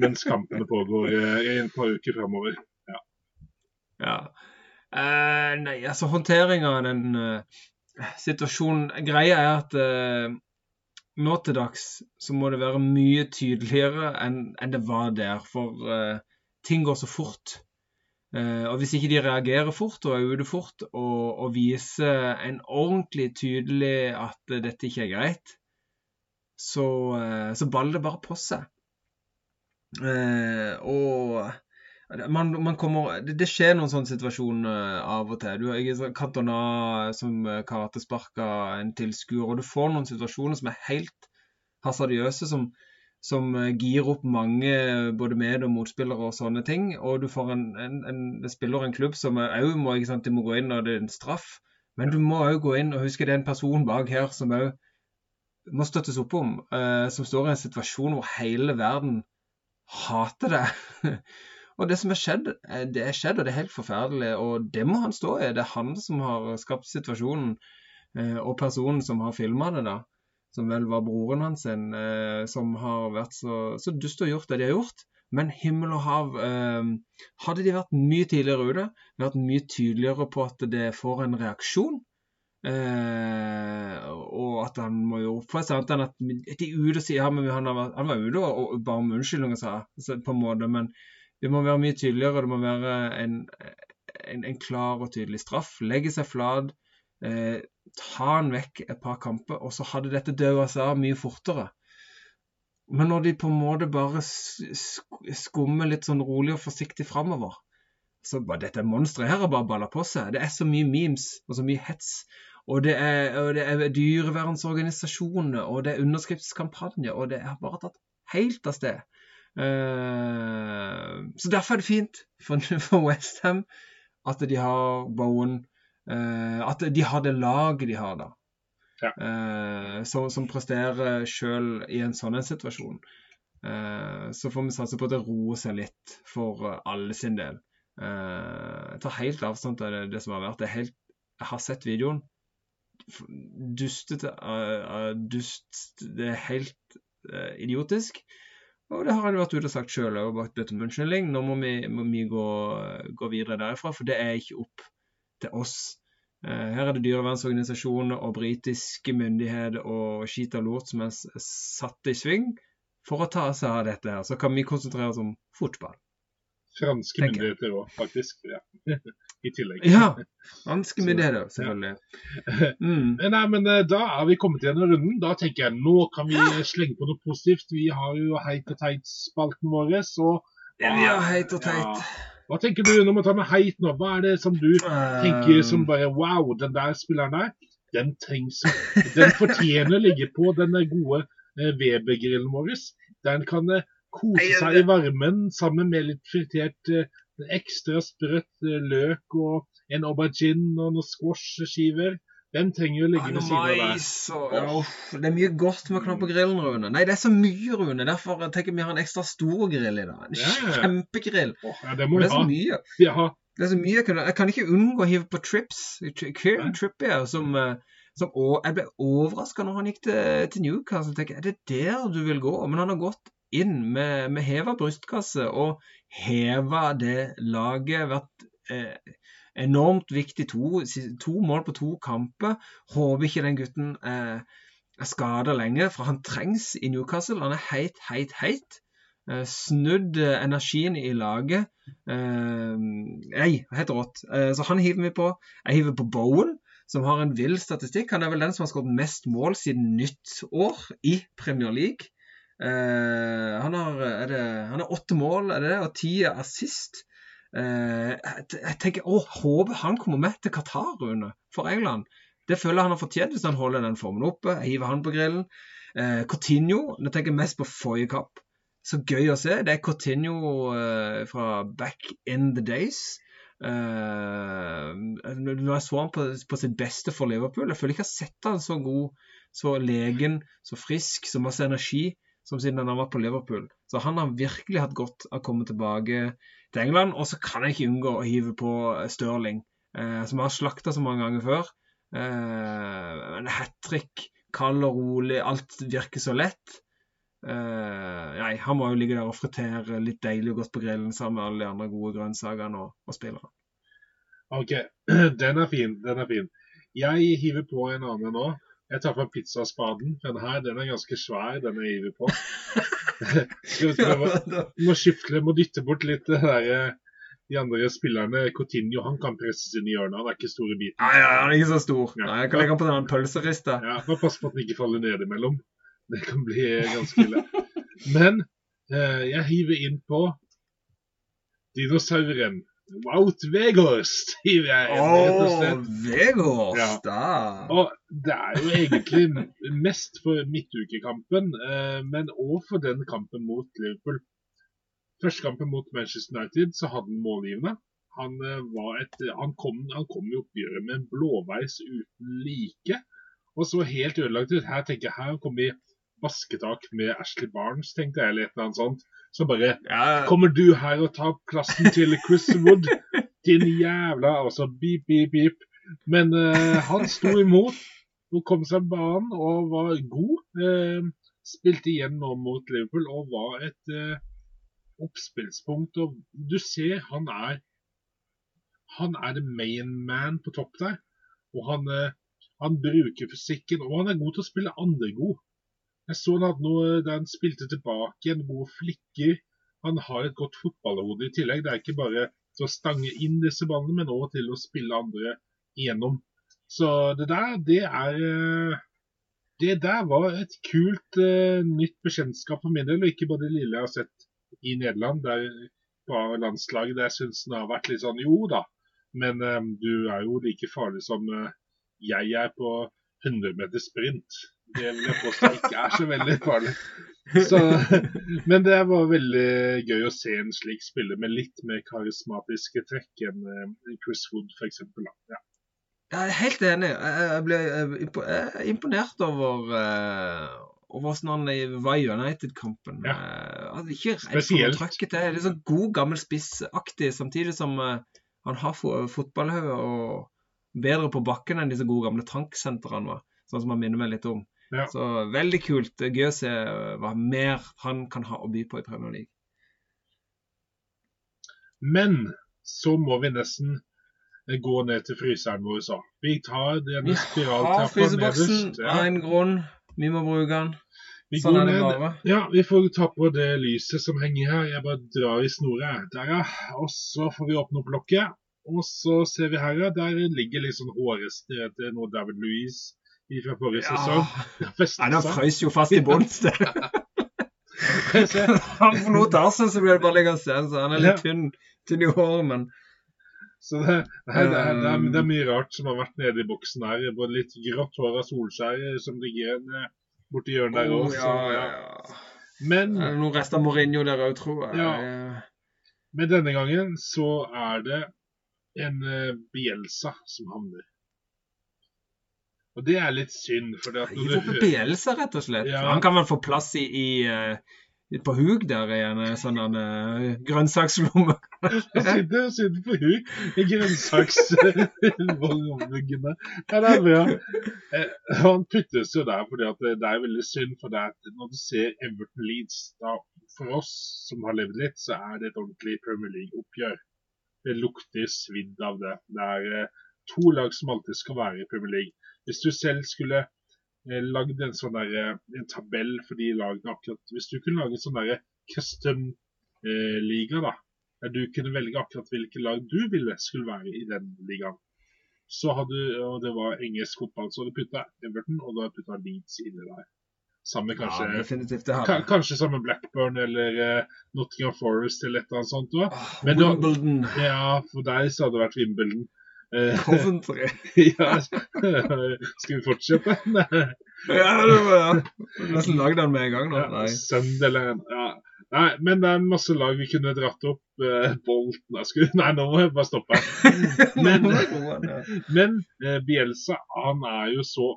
Speaker 3: mens kampene pågår eh, i et par uker framover.
Speaker 2: Ja. Eh, nei, altså håndteringa av den uh, situasjonen Greia er at uh, nå til dags så må det være mye tydeligere enn enn det var der. For uh, ting går så fort. Eh, og hvis ikke de reagerer fort og er ute fort og, og viser en ordentlig tydelig at dette ikke er greit, så, eh, så baller det bare på seg. Eh, og man, man kommer, det, det skjer noen sånne situasjoner av og til. Du har sånn Cantona som karatesparka en tilskuer, og du får noen situasjoner som er helt hasardiøse, som, som girer gir opp mange både med- og motspillere og sånne ting. Og du får en, en, en spiller en klubb som òg må, må gå inn når det er en straff. Men du må òg gå inn og huske det er en person bak her som òg må støttes opp om, eh, som står i en situasjon hvor hele verden hater det. og det som er skjedd, eh, det er skjedd, og det er helt forferdelig. Og det må han stå i. Det er han som har skapt situasjonen, eh, og personen som har filma det, da. Som vel var broren hans, eh, som har vært så, så dust og gjort det de har gjort. Men himmel og hav eh, Hadde de vært mye tidligere ute, vært mye tydeligere på at det får en reaksjon, Eh, og at han må jo For annet enn at de ute sier ja, men han, var, han var ute og, og ba om unnskyldning på en måte, men det må være mye tydeligere. Det må være en, en, en klar og tydelig straff. Legge seg flat. Eh, ta han vekk et par kamper, og så hadde dette daua seg av mye fortere. Men når de på en måte bare skummer litt sånn rolig og forsiktig framover, så bare dette monsteret her har bare balla på seg. Det er så mye memes og så mye hets. Og det er, og det er dyrevernsorganisasjoner, og det er underskriftskampanjer, og det har bare tatt helt av sted. Uh, så derfor er det fint for, for Westham at de har Bowen At de har det laget de har, da.
Speaker 3: Ja.
Speaker 2: Uh, som, som presterer sjøl i en sånn en situasjon. så får vi satse på at det roer seg litt for alle sin del. jeg tar helt avstand til det, det som har vært. Det er helt, jeg har sett videoen dustete dust, Det er helt idiotisk. Og det har han vært ute og sagt sjøl òg, unnskyldning. Nå må vi, må vi gå, gå, videre derifra, for det er ikke opp til oss. Eh, her er det dyrevernsorganisasjoner og britiske myndigheter og skit og lort som er satt i sving for å ta seg av dette. her. Så kan vi konsentrere oss om fotball.
Speaker 3: Franske
Speaker 2: Tenker
Speaker 3: myndigheter òg, faktisk. Ja. I tillegg.
Speaker 2: Ja!
Speaker 3: franske
Speaker 2: myndigheter, selvfølgelig. Mm.
Speaker 3: Nei, men eh, Da er vi kommet gjennom runden. Da tenker jeg nå kan vi slenge på noe positivt. Vi har jo Heit og Teit-spalten vår. Så
Speaker 2: Ja, vi har heit og teit.
Speaker 3: Ja. Hva tenker du når man tar med Heit nå? Hva er det som du tenker som bare Wow, den der spilleren der, den trengs. Den fortjener å ligge på den gode eh, Weber-grillen vår. Den kan eh, kose seg i varmen sammen med litt fritert eh, ekstra sprøtt eh, løk og en aubergine og noen squash-skiver. Den trenger jo å ligge
Speaker 2: Ja,
Speaker 3: ved siden av
Speaker 2: deg. og Det er mye godt med å knappe grillen, Rune. Nei, det er så mye, Rune. Derfor tenker jeg vi har en ekstra stor grill i dag. En
Speaker 3: Ja, ja.
Speaker 2: kjempegrill.
Speaker 3: Ja, det må vi
Speaker 2: så
Speaker 3: ha.
Speaker 2: mye.
Speaker 3: Ja,
Speaker 2: Det er så mye jeg, kan, jeg kan ikke unngå å hive på trips. Kieran
Speaker 3: Nei.
Speaker 2: Trippier som, eh, som å, Jeg ble overraska når han gikk til, til Newcastle. Tenker, jeg, er det der du vil gå? Men han har gått inn med, med heva brystkasse og heva det laget. Vært eh, enormt viktig. To, to mål på to kamper. Håper ikke den gutten eh, er skada lenge, for han trengs i Newcastle. Han er heit, heit, heit. Eh, snudd eh, energien i laget. Eh, nei, helt rått. Eh, så han hiver vi på. Jeg hiver på Bowen, som har en vill statistikk. Han er vel den som har skåret mest mål siden nyttår i Premier League. Eh, han har er det, han har åtte mål er det, og ti er assist. Eh, jeg, tenker, å, håper han kommer med til Qatar, Rune, for England. Det føler jeg han har fortjent hvis han holder den formen oppe. Jeg hiver han på grillen. Eh, Coutinho, nå tenker jeg mest på forrige kapp. Så gøy å se. Det er Coutinho eh, fra back in the days. Eh, når jeg så han på, på sitt beste for Liverpool Jeg føler ikke jeg har sett han så god, så legen, så frisk, så masse energi som siden han var på Liverpool. Så han har virkelig hatt godt av å komme tilbake til England. Og så kan jeg ikke unngå å hive på Stirling, eh, som har slakta så mange ganger før. Eh, en hat trick, kald og rolig, alt virker så lett. Eh, nei, han må jo ligge der og fritere litt deilig og godt på grillen sammen med alle de andre gode grønnsakene og, og spillerne.
Speaker 3: OK. Den er fin. Den er fin. Jeg hiver på en annen nå. Jeg tar fram pizzaspaden. Den her den er ganske svær, den jeg hiver på. Nå Må skifte, må dytte bort litt det der, eh, de andre spillerne. Coutinho han kan presses inn i hjørnet. Han er ikke stor i biten.
Speaker 2: Nei, ja, han er ikke så stor.
Speaker 3: Ja.
Speaker 2: Nei, jeg kan legge han på den pølserista.
Speaker 3: Ja, Bare pass på at den ikke faller ned imellom. Det kan bli ganske ille. Men eh, jeg hiver inn på dinosauren. Wout Weghorst skriver jeg
Speaker 2: Å,
Speaker 3: slett.
Speaker 2: Vegård! Da.
Speaker 3: Og det er jo egentlig mest for midtukekampen, eh, men òg for den kampen mot Liverpool. Første kampen mot Manchester United så hadde han målgivende. Han, eh, var et, han, kom, han kom i oppgjøret med en blåveis uten like. Og så helt ødelagt ut. Her tenker jeg, her kom vi basketak med Ashley Barnes, tenkte jeg, eller et eller annet sånt. Så bare
Speaker 2: Ja,
Speaker 3: Kommer du her og tar plassen til Chris Wood? Din jævla Altså, beep, beep, beep. Men uh, han sto imot og kom seg på banen og var god. Uh, spilte igjen nå mot Liverpool og var et uh, oppspillspunkt. Og du ser han er Han er the main man på topp der. Og han, han bruker fysikken, og han er god til å spille andre god. Jeg så han hadde noe der han spilte tilbake igjen, god flikker. Han har et godt fotballhode i tillegg. Det er ikke bare til å stange inn disse ballene, men òg til å spille andre igjennom. Så det der, det er eh, Det der var et kult uh, nytt bekjentskap for min del, og ikke bare det lille jeg har sett i Nederland, der på landslaget der syns den har vært litt sånn jo da, men um, du er jo like farlig som uh, jeg er på 100 meter sprint. Det vil jeg påstå ikke er så veldig farlig. Så, men det var veldig gøy å se en slik spiller med litt mer karismatiske trekk enn eh, Chris Wood f.eks. Ja.
Speaker 2: Jeg er helt enig. Jeg ble eh, er imponert over eh, over hvordan han var i United-kampen.
Speaker 3: Ja.
Speaker 2: Han er ikke redd for å til. Litt sånn god, gammel spissaktig, samtidig som han har fo- fotballhode og bedre på bakken enn disse gode gamle tanksentrene var. Sånn som han minner meg litt om.
Speaker 3: Ja.
Speaker 2: Så veldig kult. Det er Gøy å se hva mer han kan ha å by på i Premier League.
Speaker 3: Men så må vi nesten gå ned til fryseren vår, så. Vi tar denne spiraltrappa nederst.
Speaker 2: av en grunn. Vi må bruke den.
Speaker 3: Vi
Speaker 2: Sånn
Speaker 3: går
Speaker 2: er det bare.
Speaker 3: Ja, vi får ta på det lyset som henger her. Jeg bare drar i snoret. Der, ja. Og så får vi åpne opp lokket. Og så ser vi her, ja. Der ligger litt sånn hårrester etter noe David Louise fra forrige.
Speaker 2: Ja.
Speaker 3: sesong.
Speaker 2: Nei,
Speaker 3: han
Speaker 2: frøys jo fast i bunns,
Speaker 3: det.
Speaker 2: Han forlot Arsenal, så ble det bare liggende. Så han er litt
Speaker 3: Ja.
Speaker 2: tynn, tynn i håret, men
Speaker 3: Så det, det, er, det, er, det er mye rart som har vært nede i boksen her. Både litt grått hår av Solskjær som ligger igjen eh, borti hjørnet der
Speaker 2: oh,
Speaker 3: òg.
Speaker 2: ja, ja, ja.
Speaker 3: Men,
Speaker 2: Er det noen rester av Mourinho der òg, tror jeg?
Speaker 3: Ja. men denne gangen så er det en eh, Bielsa som havner. Og det er litt synd, for det at
Speaker 2: Gi
Speaker 3: når du
Speaker 2: rett og slett.
Speaker 3: Ja.
Speaker 2: Han kan vel få plass i, i eh, på huk der i en eh, sånn uh, grønnsakslomme.
Speaker 3: Han sitter, sitter på huk i grønnsaksvognene. Ja, det er bra. Eh, han puttes jo der fordi at det, det er veldig synd. For det at når du ser Everton Leeds, da for oss som har levd litt, så er det et ordentlig Premier League-oppgjør. Det lukter svidd av det. Det er eh, to lag som alltid skal være i Premier League. Hvis du selv skulle eh, lagd en sånn der, eh, en tabell for de lagene akkurat Hvis du kunne lage en sånn der custom eh, liga, da, der du kunne velge akkurat hvilke lag du ville skulle være i den ligaen. Så hadde, og det var engelsk fotball, så hadde du putta Everton og du hadde putta Leeds inni der. Samme kanskje,
Speaker 2: Ja, definitivt. Det har
Speaker 3: ka- kanskje sammen Blackburn eller uh, Nottingham Forest eller et eller annet sånt. også. Men
Speaker 2: Wimbledon.
Speaker 3: da- Ja, for deg så hadde det vært Wimbledon. Eh, ja, skal vi fortsette?
Speaker 2: Ja, det var ja. Nesten lagd den med en gang.
Speaker 3: Ja,
Speaker 2: Nei.
Speaker 3: Sunderland. Ja. Nei, men det er masse lag vi kunne dratt opp. Uh, Bolten skulle, Nei, nå må jeg bare stoppe. Men-. Men uh, Bielsa, han er jo så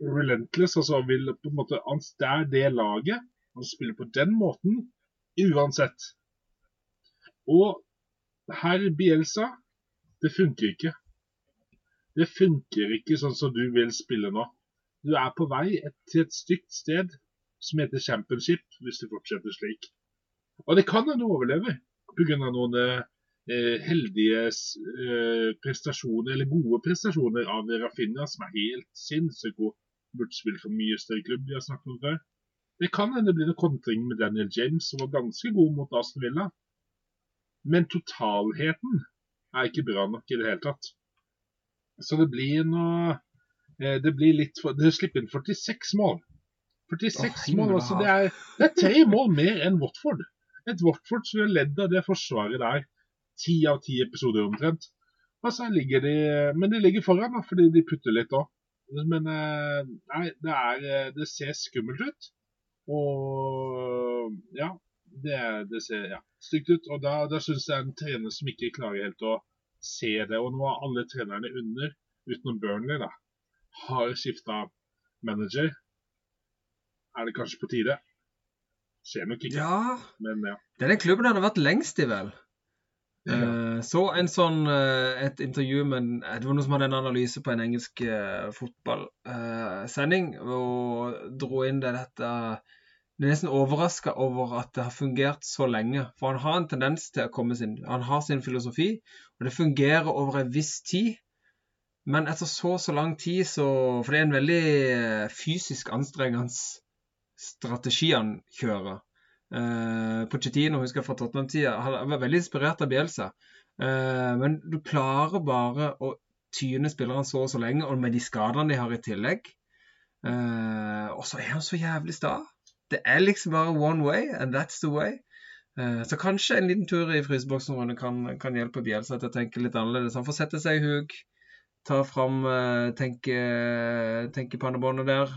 Speaker 3: relentless. Altså han vil på en måte Han det er det laget. Han spiller på den måten uansett. Og herr Bielsa, det funker ikke. Det funker ikke sånn som du vil spille nå. Du er på vei til et stygt sted som heter championship, hvis du fortsetter slik. Og det kan hende du overlever pga. noen eh, heldige eh, prestasjoner, eller gode prestasjoner av Rafinha, som er helt sinnssykt god. Burde spille for mye større klubb, vi har snakket om før. Det kan hende det blir noe kontring med Daniel James, som var ganske god mot Aston Villa. Men totalheten er ikke bra nok i det hele tatt. Så det blir noe eh, Det blir litt for Det slipper inn 46 mål. 46
Speaker 2: oh,
Speaker 3: mål, altså. Det er, det er tre mål mer enn Watford. Et Watford som er ledd av det forsvaret der ti av ti episoder omtrent. Og så ligger de Men de ligger foran, da, fordi de putter litt òg. Men eh, nei, det, er, eh, det ser skummelt ut. Og ja, det, det ser ja, stygt ut. Og da, da syns jeg en trener som ikke klarer helt å se det. Og nå har alle trenerne under, utenom Burnley, da, har skifta manager. Er det kanskje på tide? Skjer nok ikke,
Speaker 2: Ja,
Speaker 3: men ja.
Speaker 2: det er den klubben hadde har vært lengst i, vel. Eh, så en sånn eh, et intervju med en- Det var noen som hadde en analyse på en engelsk uh, fotballsending og dro inn det dette Er nesten overraska over at det har fungert så lenge. For han har en tendens til å komme sin Han har sin filosofi, og det fungerer over en viss tid. Men etter så så lang tid, så For det er en veldig eh, fysisk anstrengende strategi han kjører. Eh, Pochettino husker fra Tottenham-tida. Han var veldig inspirert av Bielsa. Eh, men du klarer bare å tyne spillerne så og så lenge, og med de skadene de har i tillegg. Eh, og så er han så jævlig sta. Det er liksom bare one way, and that's the way. Eh, så kanskje en liten tur i fryseboksen kan, kan hjelpe Bjelsa til å tenke litt annerledes. Han får sette seg i huk, ta fram tenke, tenke, pannebåndet der,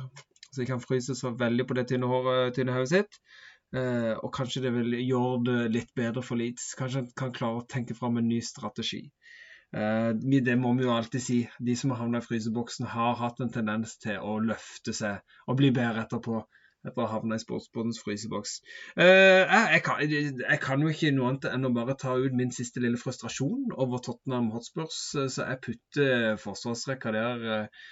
Speaker 2: så de kan fryse så veldig på det tynne håret, tynne hodet sitt. Eh, og kanskje det vil gjøre det litt bedre for Leeds. Kanskje han kan klare å tenke fram en ny strategi. Eh, det må vi jo alltid si. De som har havna i fryseboksen, har hatt en tendens til å løfte seg og bli bedre etterpå. Etter å ha havna i sportsbåtens fryseboks. Eh, jeg, kan, jeg kan jo ikke noe annet enn å bare ta ut min siste lille frustrasjon over Tottenham Hotspurs, eh, så jeg putter forsvarsrekka der eh,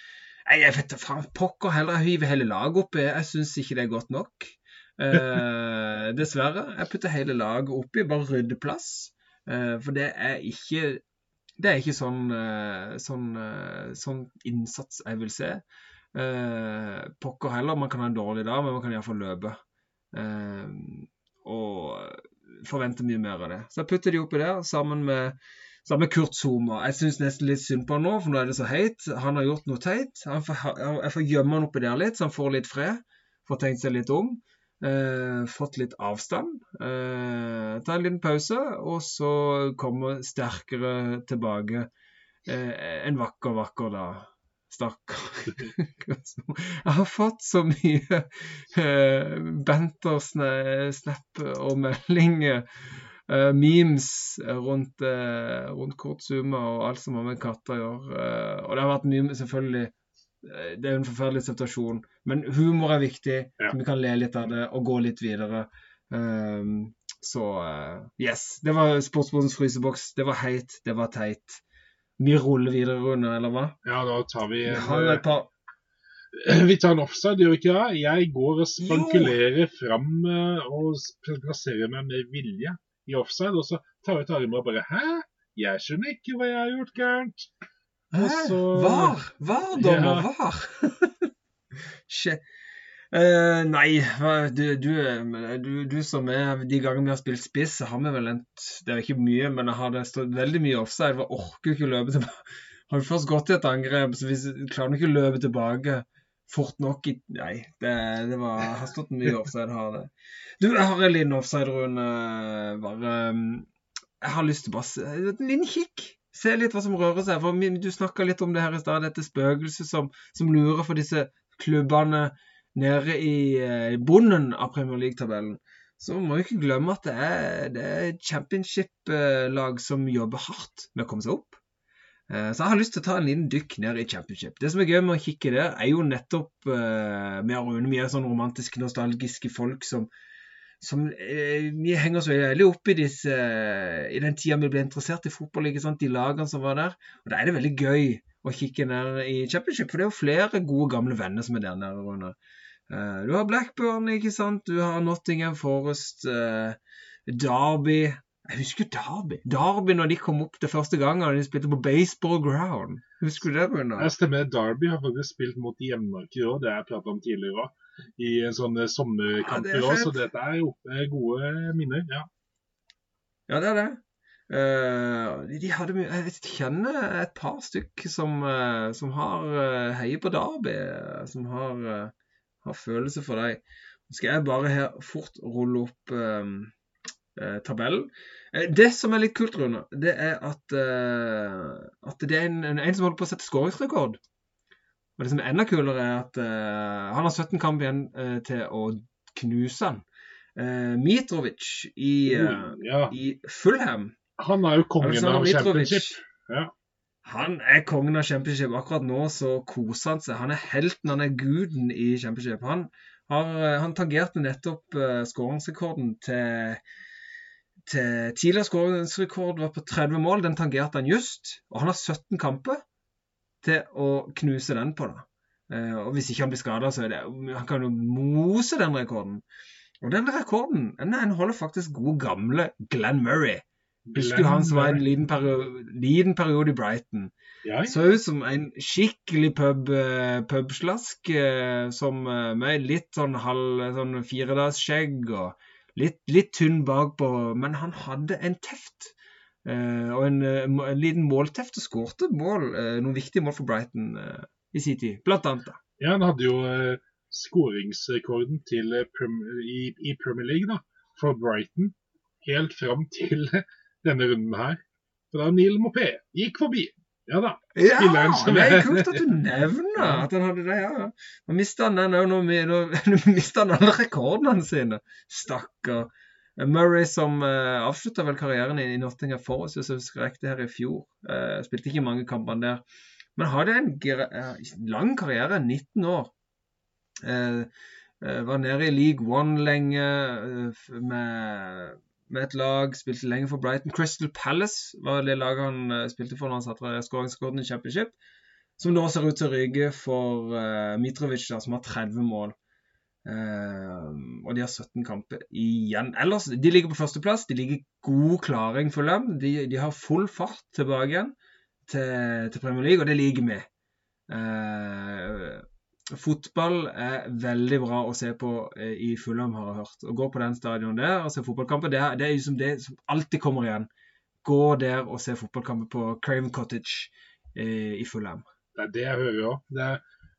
Speaker 2: jeg vet da pokker heller. Jeg hiver hele laget oppi. Jeg syns ikke det er godt nok. Eh, dessverre. Jeg putter hele laget oppi, bare rydder plass. Eh, for det er ikke det er ikke sånn, eh, sånn, eh, sånn innsats jeg vil se. Eh, pokker heller, man kan ha en dårlig dag, men man kan iallfall løpe. Eh, og forvente mye mer av det. Så jeg putter de oppi der sammen med, sammen med Kurt Zuma. Jeg syns nesten litt synd på han nå, for nå er det så heit. Han har gjort noe teit. Får, jeg får gjemme han oppi der litt, så han får litt fred. Får tenkt seg litt om. Eh, fått litt avstand. Eh, ta en liten pause, og så komme sterkere tilbake eh, en vakker, vakker dag. Stakkar. Jeg har fått så mye uh, banter-snap og meldinger, uh, memes rundt, uh, rundt kortsuma og alt som har med katter å gjøre. Eh, og det har vært mye, selvfølgelig eh, Det er jo en forferdelig situasjon, men humor er viktig.
Speaker 3: Ja.
Speaker 2: Så vi kan le litt av det og gå litt videre. Så eh, yes. Det var Sportsbordens fryseboks. Det var heit, det var teit. Vi ruller videre, Rune, eller hva?
Speaker 3: Ja, da tar vi en,
Speaker 2: et
Speaker 3: eh, vi tar en offside, gjør vi ikke det? Jeg går og spankulerer fram eh, og plasserer meg med vilje i offside, og så tar vi ut armene og bare Hæ? Jeg skjønner ikke hva jeg har gjort gærent.
Speaker 2: Hæ?
Speaker 3: så-
Speaker 2: Var? Var, dommer?
Speaker 3: Ja.
Speaker 2: Var? Eh, nei, du, du, du, du som er De gangene vi har spilt spiss, har vi vel endt Det er ikke mye, men jeg har stått veldig mye offside. Jeg orker ikke å løpe tilbake. Har vi først gått i et angrep, så hvis klarer du ikke å løpe tilbake fort nok i Nei, det, det var har stått mye offside, her. det. Du, jeg har en liten offside, Rune. Bare um, Jeg har lyst til bare En liten kikk. Se litt hva som rører seg. For Du snakka litt om det her i stad, dette spøkelset som, som lurer for disse klubbene nede i eh, bunnen av Premier League-tabellen. Så må vi ikke glemme at det er, er championship-lag som jobber hardt med å komme seg opp. Eh, Så jeg har lyst til å ta en liten dykk ned i championship. Det som er gøy med å kikke der, er jo nettopp eh, med Rune. Vi er sånn romantiske, nostalgiske folk som, som uh, Vi henger så veldig opp i disse I den tida vi ble interessert i fotball, ikke sant? de lagene som var der. Og da er det veldig gøy å kikke ned i championship, for det er jo flere gode, gamle venner som er der nede. Rune. Eh, du har Blackburn, ikke sant? Du har Nottingham Forest, eh, Derby Jeg husker Derby. Derby når de kom opp det første gangen og de spilte på baseball ground. Husker du det, Runar?
Speaker 3: Jeg stemmer. Derby har faktisk spilt mot Jevnaker òg, det har jeg pratet om tidligere òg. I en sånn eh,
Speaker 2: Ja,
Speaker 3: år,
Speaker 2: det er
Speaker 3: òg,
Speaker 2: fett.
Speaker 3: så dette er jo eh, gode minner. ja.
Speaker 2: Ja, det er det. Uh, de- de hadde mye Jeg vet, kjenner et par stykk som, uh, som har uh, heier på Derby, eh, som har, eh, har følelse for deg. Nå skal jeg bare her fort rulle opp eh, eh, tabellen. Eh, det som er litt kult, Rune, det er at, eh, at det er en, en, som holder på å sette skåringsrekord. Og det som er enda kulere, er at eh, han har 17 kamp igjen eh, til å knuse han. Eh, Mitrovic i, eh,
Speaker 3: ja.
Speaker 2: i Fulham
Speaker 3: Han er jo kongen
Speaker 2: Alexander
Speaker 3: av
Speaker 2: Mitrovic.
Speaker 3: championship. Ja.
Speaker 2: Han er kongen av championship. Akkurat nå så koser han seg. Han er helten, han er guden i championship. Han, har, eh, han tangerte nettopp uh, skåringsrekorden til, til Tidligere skåringsrekord var på 30 mål. Den tangerte han just. Og han har 17 kamper til å knuse den på. da. Uh, og hvis ikke han blir skada, så er det Han kan jo mose den rekorden. Og den rekorden den holder faktisk god gamle Glenn Murray. Husker han som var en liten periode, liten periode i Brighton?
Speaker 3: Ja,
Speaker 2: Så ut som en skikkelig pub, eh, pubslask eh, som, eh, med litt sånn halv sånn firedagsskjegg og litt, litt tynn bakpå. Men han hadde en teft. eh, og en, eh, en liten målteft og skårte mål, eh, noen viktige mål for Brighton eh, i sin tid. Blant annet. da.
Speaker 3: Ja, han hadde jo eh, skåringsrekorden eh, i, i Premier League da, for Brighton helt fram til denne runden her. For da Neil Mopé gikk forbi. Ja da.
Speaker 2: Ja, det er kult at du nevner at han hadde det. ja. Nå mista han den òg, alle rekordene sine. Stakkar. Murray som uh, avslutta vel karrieren i, i Nottingham Forest, hvis jeg husker riktig, her i fjor. Uh, spilte ikke mange kampene der. Men hadde en eh, lang karriere, 19 år. Uh, eh, var nede i League One lenge eh, med, med et lag. Spilte lenge for Brighton. Crystal Palace var det laget han eh, spilte for når han satte skåringsrekorden i Championship. Som nå ser ut til å ryke for uh, Mitrovic, da, som har 30 mål. Uh, og de har 17 kamper igjen. Ellers, De ligger på førsteplass. De ligger god klaring for dem. De, de har full fart tilbake igjen. til, til Premier League, og det liker vi. Eh, fotball er veldig bra å se på eh, i Fulham, har jeg hørt. Å gå på den stadion der og se fotballkamper, det, det er liksom det som alltid kommer igjen. Gå der og se fotballkamper på Craven Cottage eh, i Fulham.
Speaker 3: Det er det jeg hører òg.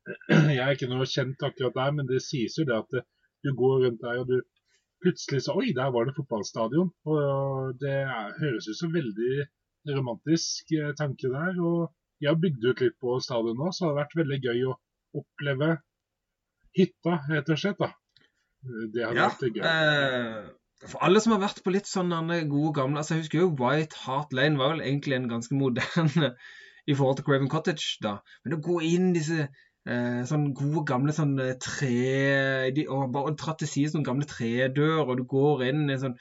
Speaker 3: Jeg er ikke noe kjent akkurat der, men det sies jo det at det, du går rundt der og du plutselig så Oi, der var det fotballstadion. Og det er, høres ut som veldig romantisk eh, tanke der. Og jeg har bygd ut litt på stadion nå, så det har vært veldig gøy å oppleve hytta, rett og slett. da. Det hadde
Speaker 2: Ja,
Speaker 3: vært gøy.
Speaker 2: eh, for alle som har vært på litt sånne gode gamle altså Jeg husker jo White Hart Lane var vel egentlig en ganske moderne i forhold til Craven Cottage, da. Men å gå inn disse eh, sånne gode gamle sånn eh, tre de, og Bare dra til side sånne gamle tredører, og du går inn i en sånn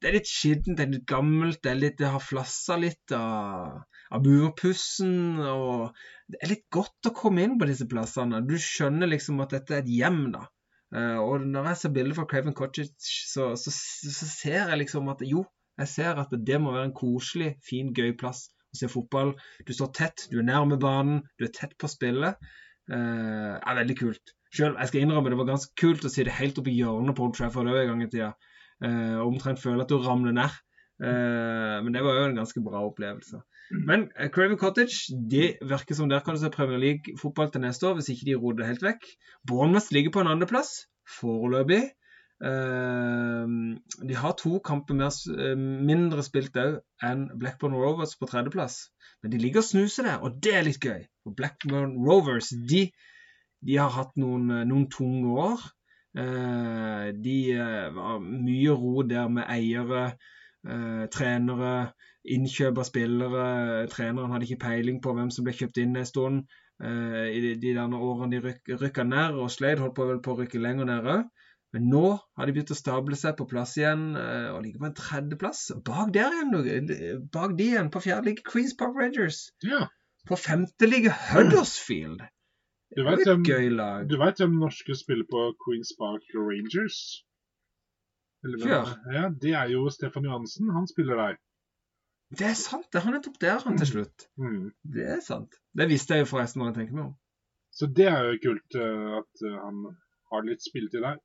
Speaker 2: Det er litt skittent, det er litt gammelt, det, er litt, det har flassa litt av, av murpussen. og Det er litt godt å komme inn på disse plassene. Du skjønner liksom at dette er et hjem, da. Eh, og når jeg ser bilder fra Craven Cottage, så, så, så ser jeg liksom at jo, jeg ser at det må være en koselig, fin, gøy plass å se fotball. Du står tett, du er nærme banen, du er tett på spillet. det er veldig kult. Selv, jeg skal innrømme det var ganske kult å sitte helt oppi hjørnet på Old Trafford òg en gang i tida. Eh, og omtrent føle at du ramler ned. Eh, men det var jo en ganske bra opplevelse. Men eh, Craven Cottage de virker som der kan du se Premier League-fotball til neste år, hvis ikke de roer det helt vekk. Bournemouth ligger på en andreplass, foreløpig. Eh, de har to kamper mer, eh, mindre spilt òg enn Blackburn Rovers på tredjeplass. Men de ligger og snuser der, og det er litt gøy. For Blackburn Rovers de, de har hatt noen, noen tunge år. De var mye ro der med eiere, trenere, innkjøp av spillere. Treneren hadde ikke peiling på hvem som ble kjøpt inn en stund. Uh, I de, de årene de ryk, rykka ned, og Slade holdt på, på å rykke lenger ned òg. Men nå har de begynt å stable seg på plass igjen uh, og ligger på en tredjeplass. Bak der igjen, eh, bak de igjen, på fjerde ligger Queens Park Rangers.
Speaker 3: Ja,
Speaker 2: På femte ligger Huddersfield.
Speaker 3: du
Speaker 2: Det
Speaker 3: vet
Speaker 2: et
Speaker 3: hvem,
Speaker 2: gøy lag.
Speaker 3: du vet hvem norske spiller på Queens Park Rangers? Eller?
Speaker 2: Ja.
Speaker 3: ja, Det er jo Stefan Johansen. Han spiller der.
Speaker 2: Det er sant, det. Han er topp der, han til slutt.
Speaker 3: Mm.
Speaker 2: Det er sant. Det visste jeg jo forresten når jeg tenker meg om.
Speaker 3: Så det er jo kult eh, at eh, han har litt spilletid der.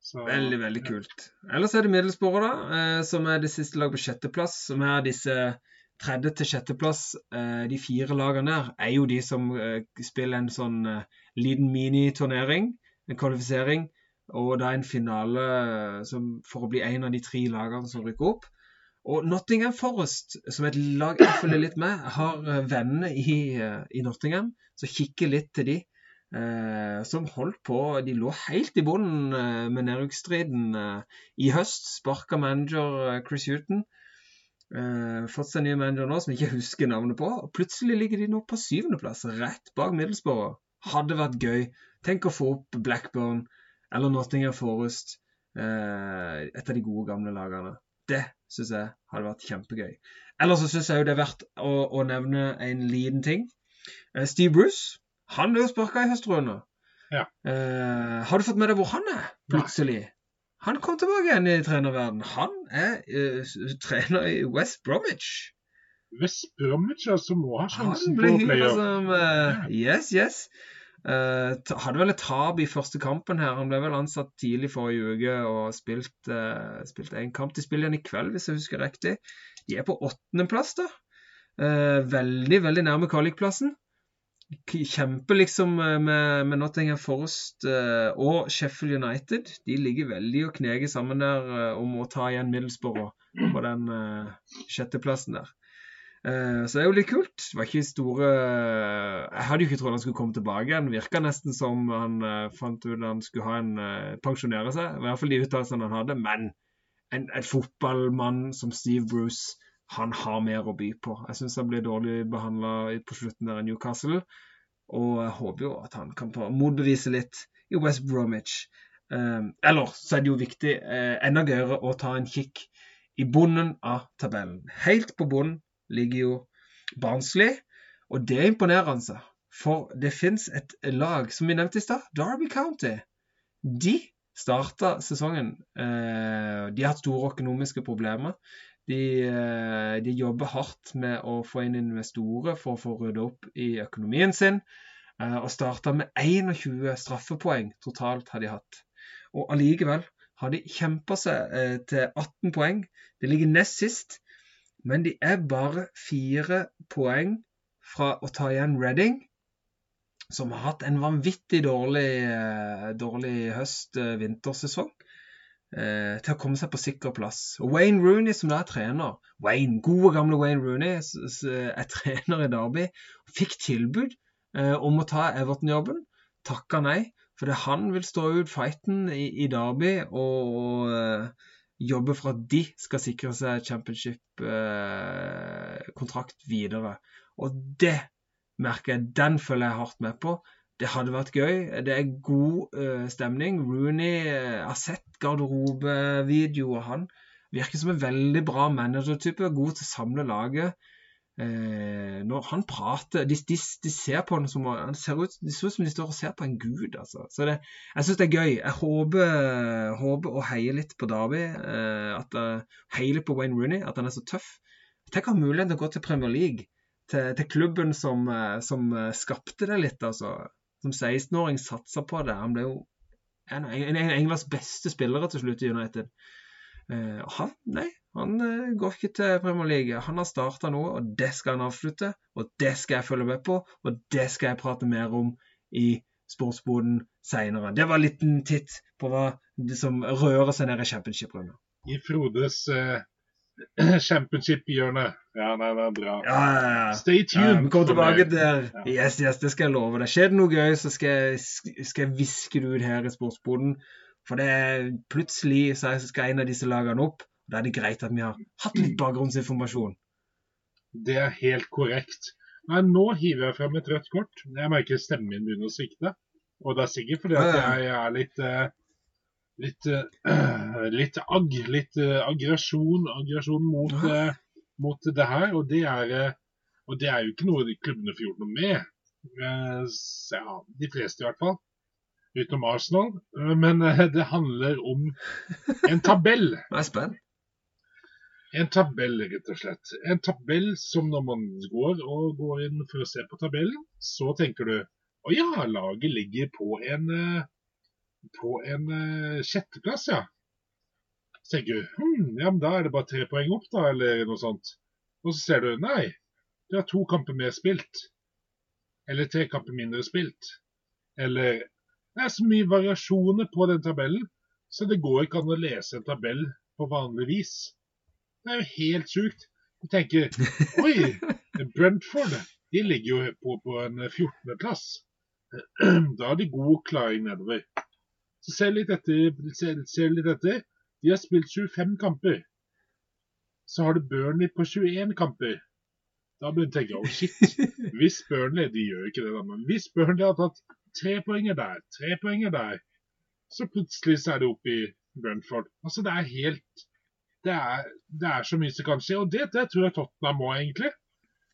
Speaker 3: Så,
Speaker 2: Veldig, veldig kult. Ellers er det middelsporet, da, eh, som er det siste laget på sjetteplass. Som er disse tredje til sjetteplass. Eh, de fire lagene der er jo de som eh, spiller en sånn liten miniturnering, en kvalifisering, og da en finale som, for å bli en av de tre lagene som rykker opp. Og Nottingham Forest, som et lag jeg følger litt med, har eh, venner i, eh, i Nottingham, så kikker litt til de. Eh, som holdt på De lå helt i bunnen eh, med nedrykksstriden eh, i høst. Sparka manager eh, Chris Huton. Fått seg ny manager nå som jeg ikke husker navnet på. Og plutselig ligger de nå på syvendeplass, rett bak Middlesbrough. Hadde vært gøy. Tenk å få opp Blackburn eller Nottingham Forest. Et av de gode, gamle lagene. Det syns jeg hadde vært kjempegøy. Ellers så syns jeg jo det er verdt å, å nevne en liten ting. Eh, Steve Bruce han ble jo sparka i høstrunden.
Speaker 3: Ja.
Speaker 2: Eh, har du fått med deg hvor han er, plutselig? Han kom tilbake igjen i trenerverden. Han er uh, trener i West Bromwich.
Speaker 3: West Bromwich altså, må ha sjansen på playoff.
Speaker 2: som eh, Yes, yes. Ta- hadde vel et tap i første kampen her. Han ble vel ansatt tidlig forrige uke og spilt, uh, spilt en kamp. De spiller igjen i kveld, hvis jeg husker riktig. De er på åttendeplass, da. Uh, veldig, veldig nærme kvalikplassen. Kjemper liksom med, med Nottingham Forest uh, og Sheffield United. De ligger veldig og kneger sammen der om å ta igjen Middlesbrough på den sjetteplassen der. Eh, så det er jo litt kult. Det var ikke store Jeg hadde jo ikke trodd han skulle komme tilbake igjen. Virka nesten som han eh, fant ut han skulle ha en eh, pensjonere seg. I hvert fall de uttalelsene han hadde. Men en, en fotballmann som Steve Bruce, han har mer å by på. Jeg syns han blir dårlig behandla på slutten der i Newcastle. Og jeg håper jo at han kan få motbevise litt i West Bromwich. Eh, eller så er det jo viktig, eh, enda gøyere, å ta en kikk i bunnen av tabellen. Helt på bunnen ligger jo Barnsley, og det er imponerende. For det fins et lag, som vi nevnte i stad, Derby County. De starta sesongen eh, De har hatt store økonomiske problemer. De, eh, de, jobber hardt med å få inn investorer for å få rydda opp i økonomien sin. Eh, og starta med 21 straffepoeng totalt har de hatt. Og allikevel har de kjempa seg til 18 poeng. De ligger nest sist, men de er bare fire poeng fra å ta igjen Reading, som har hatt en vanvittig dårlig, eh, dårlig høst-vintersesong. Eh, til å komme seg på sikker plass. Og Wayne Rooney, som da er trener Wayne, Gode, gamle Wayne Rooney er trener i Derby. Fikk tilbud eh, om å ta Everton-jobben. Takka nei. for han vil stå ut fighten i, i Derby og, og jobbe for at de skal sikre seg championship-kontrakt videre. Og det merker jeg, den følger jeg hardt med på. Det hadde vært gøy. Det er god uh, stemning. Rooney uh, har sett garderobevideoer. Han virker som en veldig bra managertype. God til å samle laget. Uh, når han prater de, de, de, ser på han som han ser ut, De ser ut som de står og ser på en gud. altså. Så det, Jeg syns det er gøy. Jeg håper, håper og heier litt på Derby. at Heier litt på Wayne Rooney, at han er så tøff. Tenk å ha muligheten til å gå til Premier League til, til klubben som, eh, som, eh, skapte det litt. altså. Som 16-åring satsa på det. Han ble jo en av Englands beste spillere til slutt i United. Eh, han, nei, han uh, går ikke til Premier League. Han har starta noe, og det skal han avslutte. Og det skal jeg følge med på, og det skal jeg prate mer om i Sportsboden seinere. Det var en liten titt på hva som rører seg nede i championship-rundet.
Speaker 3: I Frodes uh, Championship-hjørne. Ja, nei, det er bra.
Speaker 2: Ja, ja, ja.
Speaker 3: Stay tuned.
Speaker 2: Ja, kom tilbake der. Yes, yes, det skal jeg love deg. Skjer det noe gøy, så skal jeg, skal jeg viske det ut her i sportsboden. For det er plutselig så skal en av disse lagene opp. Da er det greit at vi har hatt litt bakgrunnsinformasjon.
Speaker 3: Det er helt korrekt. Nei, nå hiver jeg frem et rødt kort. Jeg merker stemmen min begynner å svikte. Og det er sikkert fordi at jeg er litt uh, litt, uh, litt agg, litt uh, aggresjon, aggresjon mot, uh, mot, det her. Og det, er, og det er jo ikke noe klubbene får gjort noe med. ja, de fleste i hvert fall. Utenom Arsenal. Men det handler om en tabell.
Speaker 2: Jeg er spent.
Speaker 3: En tabell, rett og slett. En tabell som når man går og går inn for å se på tabellen, så tenker du å ja, laget ligger på en på en uh, sjetteplass, ja. Så tenker du hm, ja, men da er det bare tre poeng opp, da, eller noe sånt. Og så ser du nei, du har to kamper mer spilt. Eller tre kamper mindre spilt. Eller Det er så mye variasjoner på den tabellen, så det går ikke an å lese en tabell på vanlig vis. Det er jo helt sjukt. Du tenker Oi, Brentford de ligger jo på, på en 14.-plass. Da har de god klaring nedover. Så se litt etter, ser, ser litt etter. De har spilt 25 kamper. Så har du Burnley på 21 kamper. Da begynner jeg å tenke oh shit. Hvis Burnley de gjør ikke det da, men hvis Burnley har tatt tre poenger der, tre poenger der, så plutselig så er det oppe i Brentford. Altså Det er helt Det er, det er så mye som kan skje. Og det, det tror jeg Tottenham må, egentlig.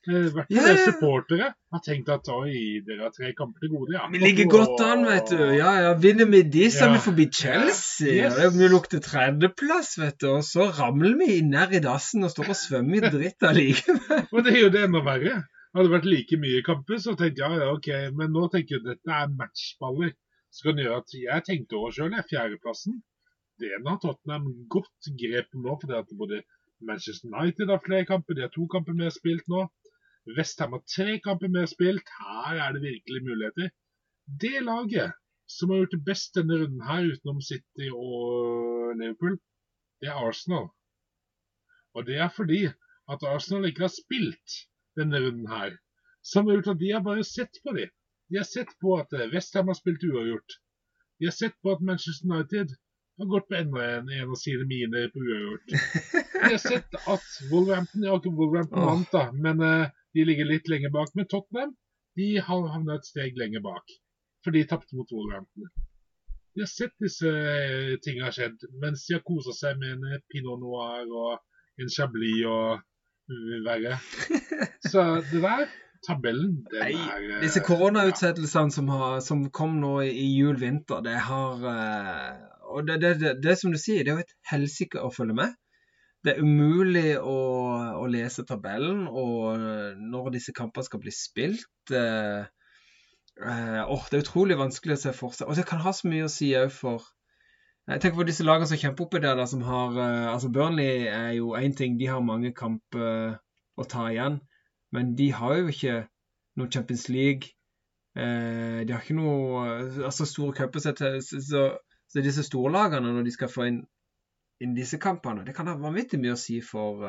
Speaker 3: I hvert fall yeah. supportere har tenkt at oi, dere har tre kamper til gode. Ja.
Speaker 2: Vi ligger godt an, vet du. Ja, ja, Vinner vi de, så er vi forbi Chelsea. Yes. Ja, vi lukter tredjeplass, vet du. Og så ramler vi nær i dassen og står og svømmer i dritt allikevel.
Speaker 3: og det er jo det enda verre. Hadde det vært like mye kamper, så tenkte jeg ja, ok. Men nå tenker jeg at dette er matchballer. Så kan gjøre at Jeg tenkte over sjøl, fjerdeplassen. Den har Tottenham godt grep nå, fordi at både Manchester United har flere kamper, de har to kamper mer spilt nå. Westham har tre kamper mer spilt. Her er det virkelig muligheter. Det laget som har gjort det best denne runden her, utenom City og Liverpool, det er Arsenal. Og det er fordi at Arsenal ikke har spilt denne runden her. Som har gjort at de har bare sett på dem. De har sett på at Westham har spilt uavgjort. De har sett på at Manchester United har gått med enda en, en av sine miner på uavgjort. Vi har sett at Wolverhampton Ja, ikke Wolverhampton vant, da, men uh, de ligger litt lenger bak. Men Tottenham de har havna et steg lenger bak. For de tapte mot Wolverhampton. Vi har sett disse tingene har skjedd mens de har kosa seg med en pinot noir og en chablis og verre. Så det der tabellen, den Nei, er
Speaker 2: eh, Disse koronautsettelsene som, som, kom nå i jul-vinter, det har uh, og det, det, det, det som du sier, det er jo et helsike å følge med. Det er umulig å, å lese tabellen, og når disse kampene skal bli spilt eh, eh, oh, Det er utrolig vanskelig å se for seg. Og det kan ha så mye å si òg for jeg tenker på disse lagene som kjemper oppi der, da, som har eh, altså Burnley er jo én ting, de har mange kamper uh, å ta igjen. Men de har jo ikke noe Champions League. Eh, de har ikke noe altså store cuper. Så, disse storlagene, når de skal få inn, inn disse kampene, det kan ha vanvittig mye å si for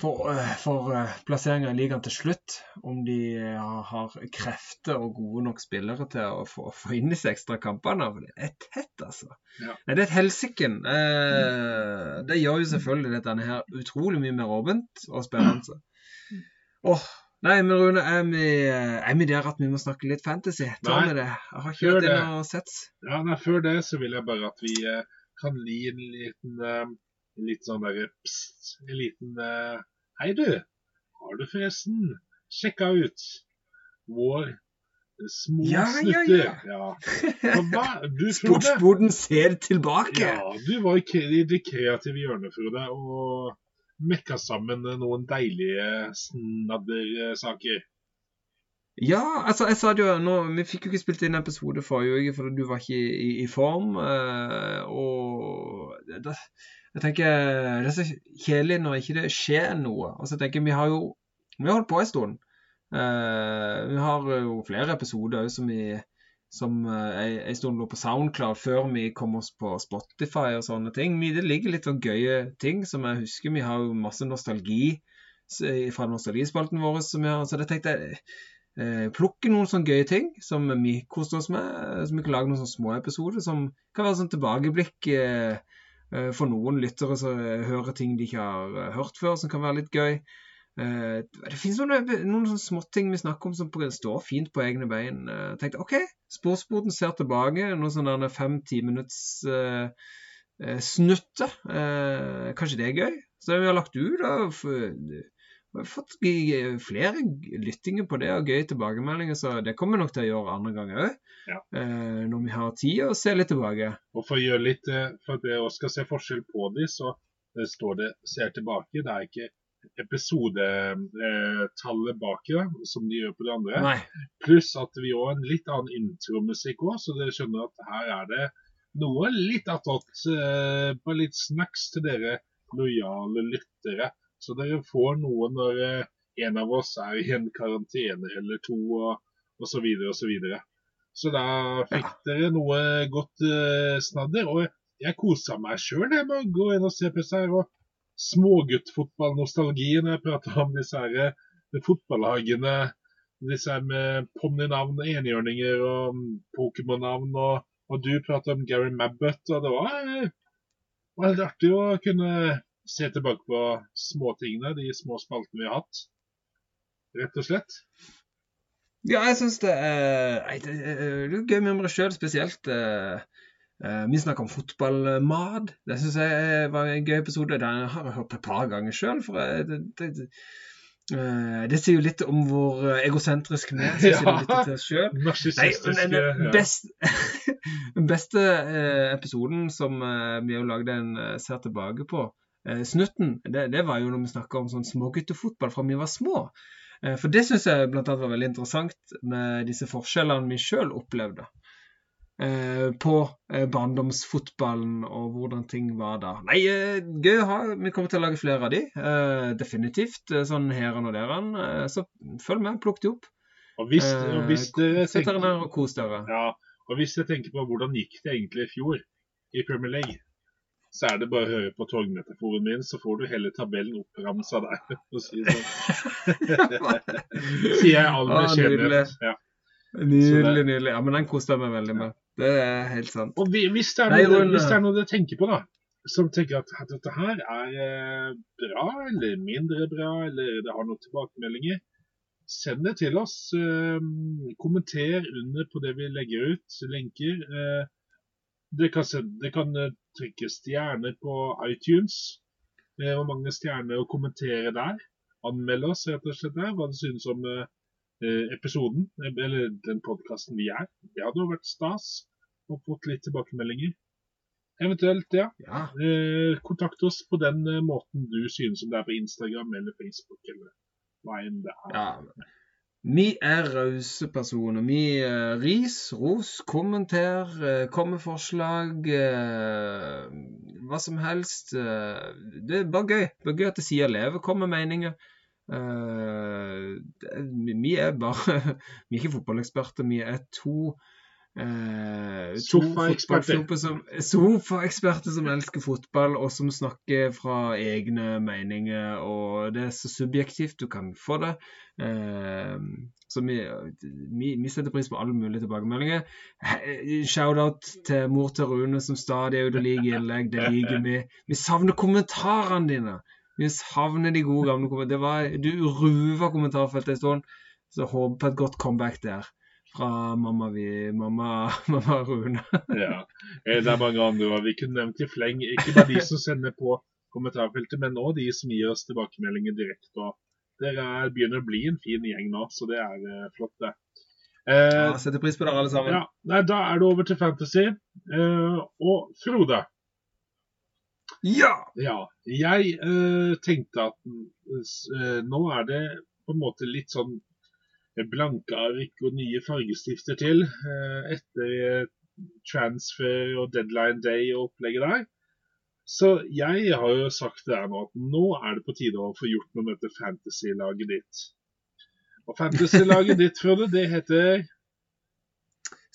Speaker 2: for, eh, for uh, plasseringa i ligaen til slutt. Om de har krefter og gode nok spillere til å få, få inn disse ekstra kampene. For det er tett, altså. Ja. Nei, det er et helsike. Eh, det gjør jo selvfølgelig dette her utrolig mye mer åpent og spennende. Oh, nei, men Rune, er vi, er vi, der at vi må snakke litt fantasy? Ta nei, med det. Jeg har ikke hørt inn og sett.
Speaker 3: Ja, nei, Før det så vil jeg bare at vi kan gi en liten litt sånn derre pst, en liten uh, Hei, du. Har du forresten sjekka ut vår små ja, snutter? Ja, ja.
Speaker 2: ja. Sportsboden ser tilbake.
Speaker 3: Ja, du var i det kreative hjørnet, Frode, og mekka sammen noen deilige snaddersaker.
Speaker 2: Ja, altså jeg sa det jo nå, Vi fikk jo ikke spilt inn episode forrige uke fordi du var ikke i, i form. Uh, og det, jeg tenker Det er så kjedelig når ikke det skjer noe. Altså jeg tenker Vi har jo vi har holdt på en stund. Uh, vi har jo flere episoder som, vi, som en stund lå på Soundcloud før vi kom oss på Spotify og sånne ting. Det ligger litt sånn gøye ting som jeg husker. Vi har jo masse nostalgi fra nostalgispalten vår. Som vi så jeg tenkte jeg uh, plukke noen sånne gøye ting som vi koste oss med. Som vi kan lage noen sånne små episoder som kan være sånn tilbakeblikk. Eh, for noen lyttere som hører ting de ikke har eh, hørt før, som kan være litt gøy. Eh, det finnes noen, noen småting vi snakker om som står fint på egne bein. Jeg tenkte OK, sportsboden ser tilbake. Noen sånne fem-ti minutts uh, snutter. Uh, kanskje det er gøy? Så vi har lagt ut da, vi har fått flere lyttinger på det og gøye tilbakemeldinger, så det kommer vi nok til å gjøre andre ganger òg. Ja. Eh, når vi har tid å se litt tilbake.
Speaker 3: Og For å gjøre litt, eh, for at vi skal se forskjell på de, så eh, står det 'ser tilbake'. Det er ikke episodetallet eh, baki, da, som de gjør på de andre. Nei. Pluss at vi har en litt annen intromusikk òg, så dere skjønner at her er det noe litt attåt. Eh, bare litt snacks til dere lojale lyttere. Så dere får noe når eh, en av oss er i en karantene eller to, og osv. Så, videre, og så, så da fikk ja. dere noe godt eh, snadder. Og jeg kosa meg sjøl med å gå inn og se på disse her. Og småguttfotballnostalgien. Jeg prater om disse her uh, fotballhagene. Disse her med ponninavn, enhjørninger og um, Pokémon-navn. Og, og, du prater om Gary Mabbott. Og det var, uh, var helt artig å kunne se tilbake på småtingene, de små spaltene vi har hatt. Rett og slett.
Speaker 2: Ja, jeg syns det, det, er gøy med meg sjøl, spesielt. Uh, vi snakker om fotballmat. Det syns jeg var en gøy episode. Den har jeg hørt et par ganger sjøl. Det, det, det, sier jo litt om hvor egosentrisk vi er. Ja, oss Den, best, beste episoden som vi har lagd en ser tilbake på, Eh, snutten, det, det, var jo når vi snakka om sånn småguttefotball fra vi var små. Eh, for det syns jeg blant annet var veldig interessant med disse forskjellene vi sjøl opplevde. Eh, på barndomsfotballen og hvordan ting var da. Nei, gøy å ha. Vi kommer til å lage flere av de. Definitivt. Sånn her og der. Så følg med, plukk de opp.
Speaker 3: Og hvis, og hvis
Speaker 2: tenker, og kos dere.
Speaker 3: Ja, og hvis jeg tenker på hvordan gikk det egentlig i fjor i Premier League så er det bare å høre på togmetaforen min, så får du hele tabellen oppramsa der. Si sånn. Sier jeg all beskjedenhet. Ja.
Speaker 2: Nydelig, nydelig. Ja, men den koste jeg meg veldig med. Det er helt sant.
Speaker 3: Og hvis det er noe, Nei, hvis det er noe dere tenker på, da, som tenker at, at dette her er eh, bra eller mindre bra, eller det har noen tilbakemeldinger, send det til oss. Eh, kommenter under på det vi legger ut, lenker. Eh, det kan, det kan eh, trykke stjerner på iTunes. Det er mange stjerner å kommentere der. Anmelde oss rett og slett der, hva du synes om eh, episoden, eller den podkasten vi er. Det hadde jo vært stas. og fått litt tilbakemeldinger. Eventuelt, ja.
Speaker 2: Ja.
Speaker 3: Eh, kontakt oss på den eh, måten du synes om det er på Instagram eller Facebook eller hva enn det er.
Speaker 2: ja. Vi er rause personer. Vi eh, ris, ros, kommenter, eh, kom med forslag. Eh, hva som helst. Eh, det er bare gøy. Bare gøy at det sier leve. Kom med meninger. Eh, vi er bare Vi er ikke fotballeksperter. Vi er to eh,
Speaker 3: Sofaeksperter.
Speaker 2: som- Sofaeksperter som elsker fotball, og som snakker fra egne meninger. Og det er så subjektivt du kan få det. Eh, så vi, vi, vi setter pris på alle mulige tilbakemeldinger. He- Shout-out til mor til Rune, som stadig er ute og liker innlegg. Det liker vi. Vi savner kommentarene dine. Vi savner de gode gamle kommentarene. Det var, du ruva kommentarfeltet en stund, så håper på et godt comeback der. Fra mamma, vi, mamma, mamma Rune.
Speaker 3: Ja. Eh, Det er mange andre òg. Vi kunne nevnt i fleng. Ikke bare de som sender på kommentarfeltet, men også de som gir oss tilbakemeldinger direkte. Og dere er, begynner å bli en fin gjeng nå, så det er eh, flott, det. Eh,
Speaker 2: Ja, setter pris på dere alle sammen.
Speaker 3: ja, nei, Da er det over til Fantasy. Eh, og Frode,
Speaker 2: Ja!
Speaker 3: ja, jeg uh, tenkte at uh, nå er det på en måte litt sånn blanke ark og nye fargestifter til uh, etter transfer og deadline day og opplegget der. Så jeg har jo sagt det her nå at nå er det på tide å få gjort noe med dette fantasy-laget ditt. Og fantasy-laget ditt, Frode, det heter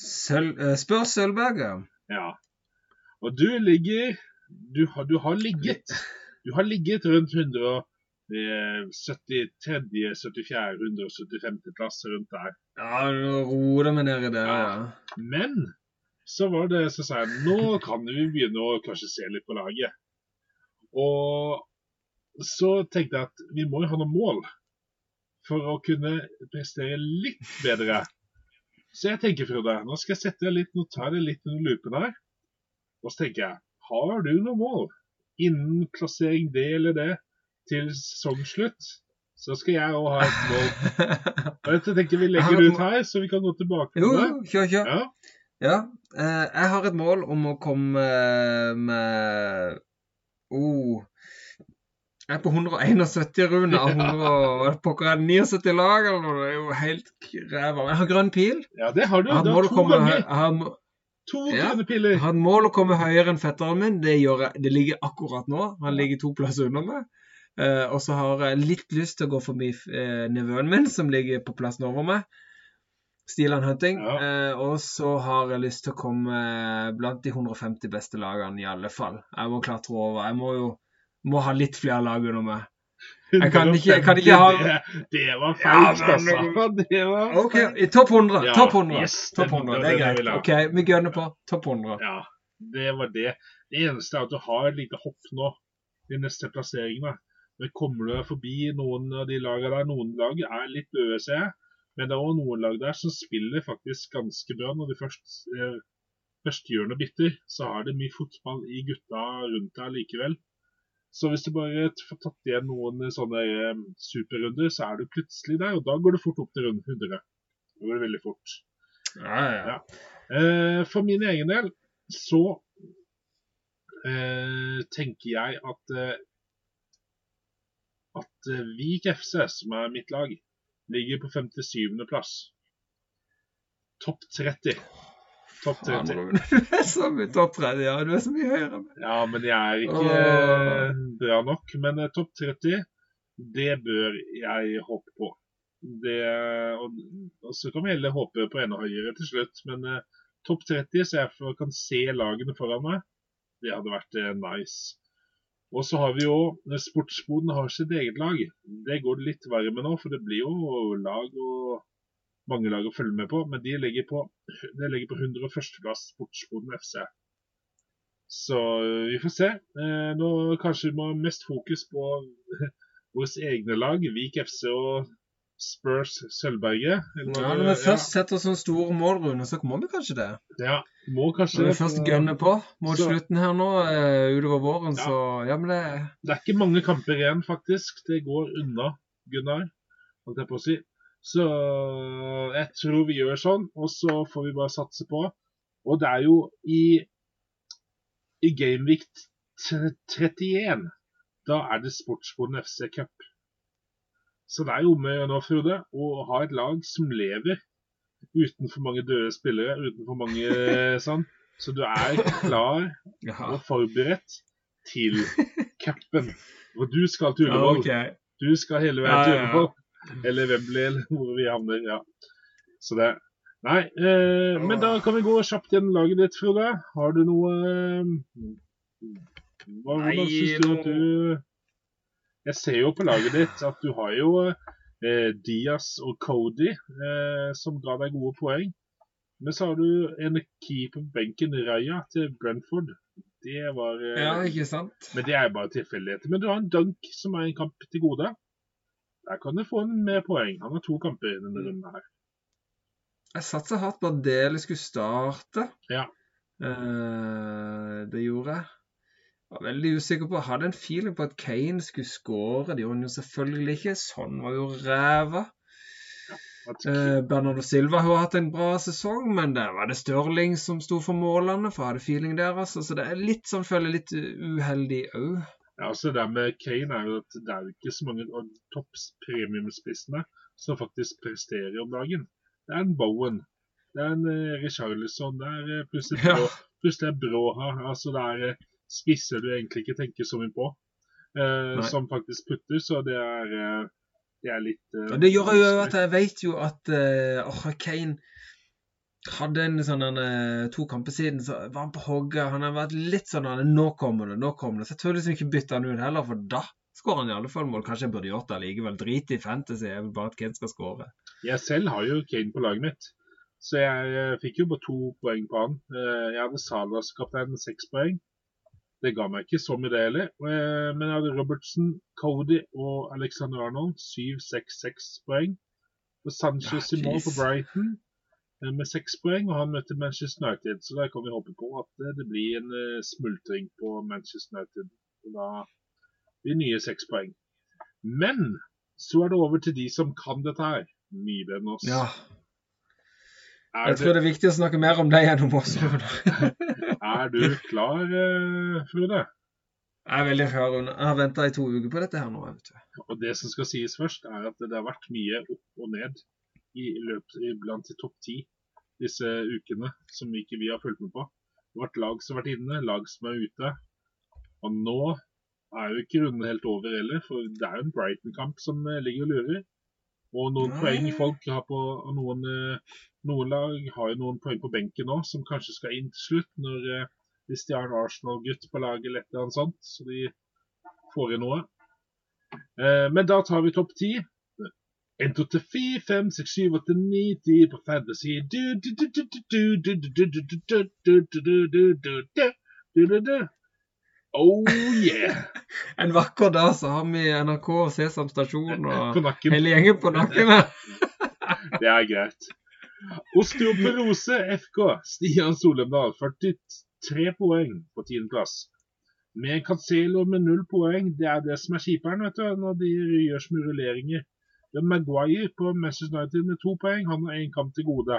Speaker 2: Sølv, eh, spør Sølvberget.
Speaker 3: Ja. Og du ligger Du har, du har ligget Du har ligget rundt 173., 74., 175. plass rundt der.
Speaker 2: Ja, ro deg det dere nedi der, ja.
Speaker 3: Men så var det så sa jeg nå kan vi begynne å kanskje se litt på laget. Og så tenkte jeg at vi må jo ha noen mål for å kunne prestere litt bedre. Så jeg tenker, Frode, nå skal jeg sette deg litt, nå tar jeg litt under lupen her. Og så tenker jeg, har du noen mål innen plassering det eller det til sesongslutt? Så skal jeg òg ha et mål. Jeg tenker vi legger det ut her, så vi kan gå tilbake til det.
Speaker 2: jo, kjør, kjør.
Speaker 3: Ja.
Speaker 2: Ja. eh, jeg har et mål om å komme eh, med oh, Jeg er på 171, Rune, av 100 og- pokker er 79 lag, noe. Det er jo helt ræva. Jeg har grønn pil.
Speaker 3: Ja, det har du.
Speaker 2: Jeg har, mål
Speaker 3: har to ganger.
Speaker 2: jeg har,
Speaker 3: To
Speaker 2: Ja.
Speaker 3: piller.
Speaker 2: har et mål å komme høyere enn fetteren min. Det, jeg, det ligger akkurat nå. Han ligger to plasser under meg. Eh, og så har jeg litt lyst til å gå forbi eh, nevøen min, som ligger på plassen over meg. Stiland Hunting.
Speaker 3: Ja.
Speaker 2: Eh, og så har jeg lyst til å komme blant de 150 beste lagene, i alle fall. Jeg må klatre over. Jeg må jo må ha litt flere lag under meg. Jeg kan ikke- jeg kan ikke ha-
Speaker 3: Det, det var feil, altså. Det var
Speaker 2: OK, topp 100.
Speaker 3: Ja,
Speaker 2: topp 100.
Speaker 3: yes, top
Speaker 2: 100.
Speaker 3: det-
Speaker 2: er greit. OK, vi gønner på. Topp 100.
Speaker 3: Ja, det var det. Det eneste er at du har et lite hopp nå i neste plassering. Da. Men kommer du forbi noen av de lagene der, noen lag er litt døde, ser jeg. Men det er også noen lag der som spiller faktisk ganske bra. Når de først, eh, først gjør noe bitter, så har de mye fotball i gutta rundt deg likevel. Så hvis du bare får tatt igjen noen sånne eh, superrunder, så er du plutselig der. Og da går det fort opp til runde 100. Da går det veldig fort.
Speaker 2: Ja, ja.
Speaker 3: Ja. Eh, for min egen del så eh, tenker jeg at eh, at Vik FC, som er mitt lag, ligger på 57. plass. Topp 30. Topp
Speaker 2: Faen,
Speaker 3: 30.
Speaker 2: Rune, Du er så mye topp 30. Ja, du er så mye høyere.
Speaker 3: Ja, men jeg er ikke
Speaker 2: Åh.
Speaker 3: bra nok. Men eh, topp 30, det bør jeg håpe på. Det, og, og så kan vi heller håpe på enda høyere til slutt. Men uh, topp 30, så jeg for, kan se lagene foran meg, det hadde vært uh, nice. Og så har vi jo Sportsboden har sitt eget lag. Det går det litt verre med nå, for det blir jo lag og mange lag å følge med på. Men de ligger på, de ligger på 101. plass, Sportsboden FC. Så øh, vi får se. Eh, nå kanskje vi må ha mest fokus på våre egne lag, Vik FC og Spurs Sølvberget. Eller
Speaker 2: Ja, når vi først setter oss sånne store mål, Rune, så må vi kanskje det.
Speaker 3: ja, må kanskje
Speaker 2: Når vi først gønner på mot
Speaker 3: Så-
Speaker 2: slutten her nå, eh, utover våren,
Speaker 3: Ja.
Speaker 2: så Ja, men det
Speaker 3: Det er ikke mange kamper igjen, faktisk. Det går unna, Gunnar, holdt jeg på å si. Så jeg tror vi gjør sånn, og så får vi bare satse på Og det er jo i, i Gameweek 31 da er det Sportsboden FC Cup. Så det er jo med nå, Frode, å ha et lag som lever uten for mange døde spillere, uten for mange sånn. Så du er klar og forberedt til cupen. Og du skal til Ullevål. Du skal hele veien til. Ullevål. Eller Wembley, eller hvor vi havner. ja. Så det Nei, eh, men da kan vi gå kjapt gjennom laget ditt, Frode. Har du noe eh, hva, Hvordan syns du at du Jeg ser jo på laget ditt at du har jo eh, Diaz og Cody eh, som ga deg gode poeng. Men så har du en keeper på benken, Raja, til Brentford. Det var eh,
Speaker 2: Ja, ikke sant?
Speaker 3: men det er bare tilfeldigheter. Men du har en Dunk som er en kamp til gode. Der kan du få en med poeng. Han har to kamper i denne runden her.
Speaker 2: Jeg satsa hardt på at Dele skulle starte.
Speaker 3: Ja.
Speaker 2: Eh, det gjorde jeg. Var veldig usikker på Hadde en feeling på at Kane skulle skåre. Det gjorde han jo selvfølgelig ikke. Sånn var jo ræva.
Speaker 3: At,
Speaker 2: Eh, Bernardo Silva har hatt en bra sesong, men der var det Stirling som sto for målene. For jeg hadde feeling der, altså. Så det er litt sånn, føler jeg, litt uheldig òg.
Speaker 3: Ja, altså det med Kane er jo at det er jo ikke så mange av topps premiumspissene som faktisk presterer om dagen. Det er en Bowen. Det er en uh, Richarlison. Det er eh, plutselig,
Speaker 2: Ja.
Speaker 3: Plutselig er Bråha. Altså det er uh, spisser du egentlig ikke tenker så mye på,
Speaker 2: uh,
Speaker 3: som faktisk putter. Så det er, det er litt
Speaker 2: det gjør jo at jeg vet jo at uh, Kane hadde en sånn han, eh, to kamper siden, så var han på hogget. Han har vært litt sånn han, Nå kommer det, nå kommer det. Så jeg tør liksom ikke bytte han ut heller, for da skårer han i alle fall mål. Kanskje jeg burde gjort det likevel. Drit i fantasy, jeg vil bare at Kane skal skåre.
Speaker 3: Jeg selv har jo Kane på laget mitt, så jeg eh, fikk jo bare to poeng på han. Eh, jeg hadde Salas kaptein seks poeng. Det ga meg ikke så mye det heller. Men jeg hadde Robertson, Cody og Alexander Arnold, 7-6-6 poeng. Og Sanchez
Speaker 2: Ja,
Speaker 3: i mål på. Brighton med seks poeng, og han møtte Manchester United. Så der kan vi håpe på at eh, det blir en eh, smultring på Manchester United. Og da blir nye seks poeng. Men så er det over til de som kan dette her. Mye bedre enn oss.
Speaker 2: Ja. Jeg tror det er viktig å snakke mer om deg enn om oss.
Speaker 3: Er du klar, Frude? Frode?
Speaker 2: Jeg er veldig klar. Jeg har venta i to uker på dette her nå. vet du.
Speaker 3: Og det som skal sies først, er at det har vært mye opp og ned i løpet iblant i topp ti disse ukene som ikke vi har fulgt med på. Det har vært lag som har vært inne, lag som er ute. Og nå er jo ikke runden helt over heller, for det er jo en Brighton-kamp som eh, ligger og lurer. Og noen
Speaker 2: Nei.
Speaker 3: poeng folk har på noen, eh, noen lag har jo noen poeng på benken nå, som kanskje skal inn til slutt, når, eh, hvis de har en Arsenal-gutt på laget eller et eller annet sånt, så de får inn noe. Men da tar vi topp ti. 1, 2, 3, 4, 5, 6, 7, 8, 9, 10 på fantasy. Oh yeah!
Speaker 2: En vakker dag så har vi NRK og Sesam stasjon og hele gjengen på nakken
Speaker 3: det er greit. Osteoporose FK, Stian Solemdal, 43 poeng på tiendeplass. Med Cancelo med null poeng, det er det som er kjiperen vet du, når de gjør smuruleringer. Maguire på Manchester United med to poeng. Han har én kamp til gode.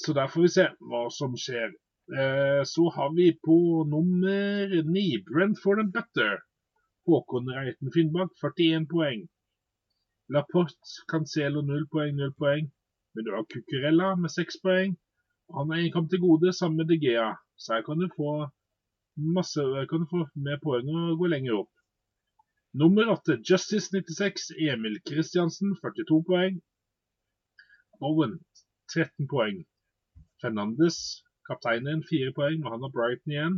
Speaker 3: Så der får vi se hva som skjer. Eh, så har vi på nummer ni Brentford and Butter. Håkon Reiten Finnbakk, 41 poeng. Laporte, Cancelo 0 poeng, 0 poeng. Men du har Cucurella med 6 poeng. Han er en kamp til gode, sammen med De Gea. Så her kan du få masse, kan du få mer poeng og gå lenger opp. Nummer 8, Justice 96, Emil Kristiansen, 42 poeng. Bowen, 13 poeng. Fernandes, kapteinen, 4 poeng, og han har Brighton igjen.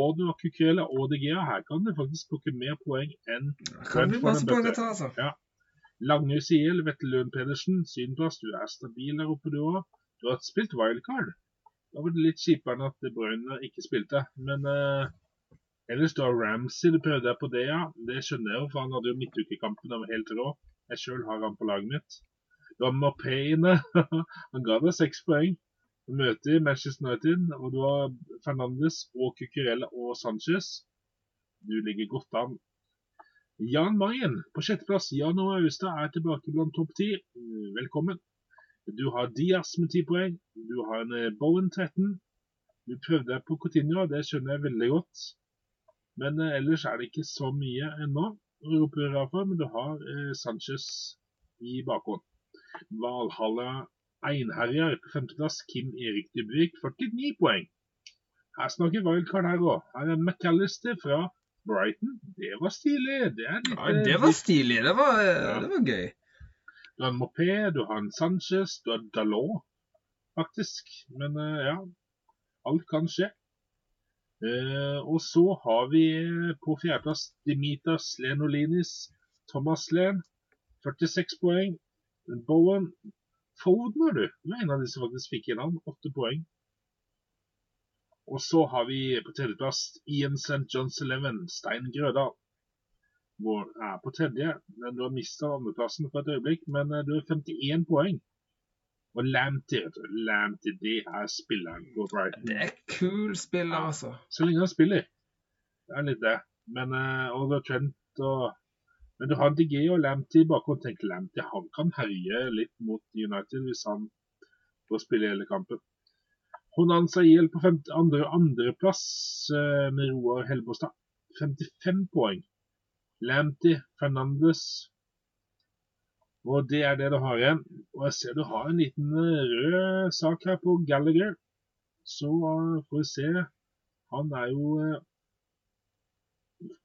Speaker 3: Og du har Cucurella og De Gea. Her kan du faktisk plukke mer poeng enn
Speaker 2: Kan vi masse poeng ta, altså.
Speaker 3: Langhus IL, Vetle Lund Pedersen, synplass. Du er stabil der oppe, du òg. Du har spilt wildcard. Da var det litt kjipere enn at Brøyner ikke spilte. Men eh, ellers, du har Ramsey. Du prøvde deg på det, ja. Det skjønner jeg jo, for han hadde jo midtukekampen. av var helt rå. Jeg sjøl har han på laget mitt. Du har Mopé inne. han ga deg seks poeng. Du møter Manchester United, og du har Fernandes og Cucurella og Sanchez. Du ligger godt an. Jan Mayen på sjetteplass. Jan og Austad er tilbake blant topp ti. Velkommen. Du har Diaz med 10 poeng. Du har en eh, Bowen 13. Du prøvde deg på Coutinho, det skjønner jeg veldig godt. Men eh, ellers er det ikke så mye ennå å rope hurra for. Men du har eh, Sanchez i bakhånd. Valhalla Einherjar på femteplass. Kim Erik Dybvik 49 poeng. Her snakker wildcard her òg. Her er McAllister fra Brighton. Det var stilig. Det, litt,
Speaker 2: Ja, det var stilig. Det var, det var gøy.
Speaker 3: Du har en Mopé, du har en Sanchez, du har Dalot, faktisk. Men eh, ja, alt kan skje. Eh, og så har vi på fjerdeplass Dimitas Lenolinis, Thomas Len, 46 poeng. Bowen Foden du. Du er en av de som faktisk fikk i navn. Åtte poeng. Og så har vi på tredjeplass Ian St. John's Eleven, Stein Grødal. Vår er på tredje. Men Du har mista andreplassen for et øyeblikk, men eh, du har 51 poeng. Og Lamptey. Lamptey, det er spilleren på Brighton.
Speaker 2: Det er kul spiller, altså.
Speaker 3: Så lenge han spiller. Det er litt det. Men, eh, og du har Trent og Men du har DG og Lamptey i bakgrunnen. Tenk Lamptey, han kan herje litt mot United hvis han får spille hele kampen. Honan IL på femte, andre, andreplass eh, med Roar Helbostad. 55 poeng. Lamptey, Fernandes Og det er det du har igjen. Og jeg ser du har en liten eh, rød sak her på Gallagher. Så eh, får vi se. Han er jo eh,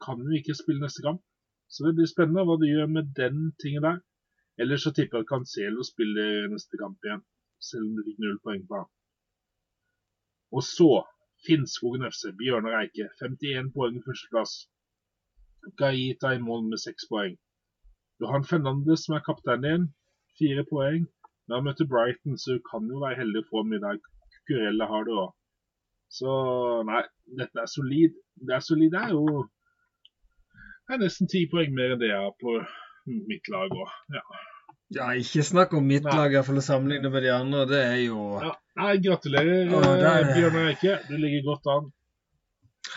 Speaker 3: Kan jo ikke spille neste kamp. Så det blir spennende hva du gjør med den tingen der. Ellers så tipper jeg at Cancelo spiller neste kamp igjen. Selv om du fikk null poeng på han. Og så Finnskogen FC, Bjørnar Eike, 51 poeng i førsteplass. Gaita i mål med 6 poeng. Du har en Fernandes som er kapteinen din, fire poeng. Når han møter Brighton, så kan jo være heldig å få i dag. Kurella har du òg. Så nei, dette er solid. Det er solid. Det er jo det er nesten ti poeng mer enn det jeg har på mitt lag òg. Ja.
Speaker 2: Ja, ikke snakk om mitt
Speaker 3: Nei.
Speaker 2: lag, fall å sammenligne med de andre. Det er jo
Speaker 3: Ja. Nei, gratulerer,
Speaker 2: Å, er-
Speaker 3: Bjørn Bjørnar Eike. Du ligger godt an.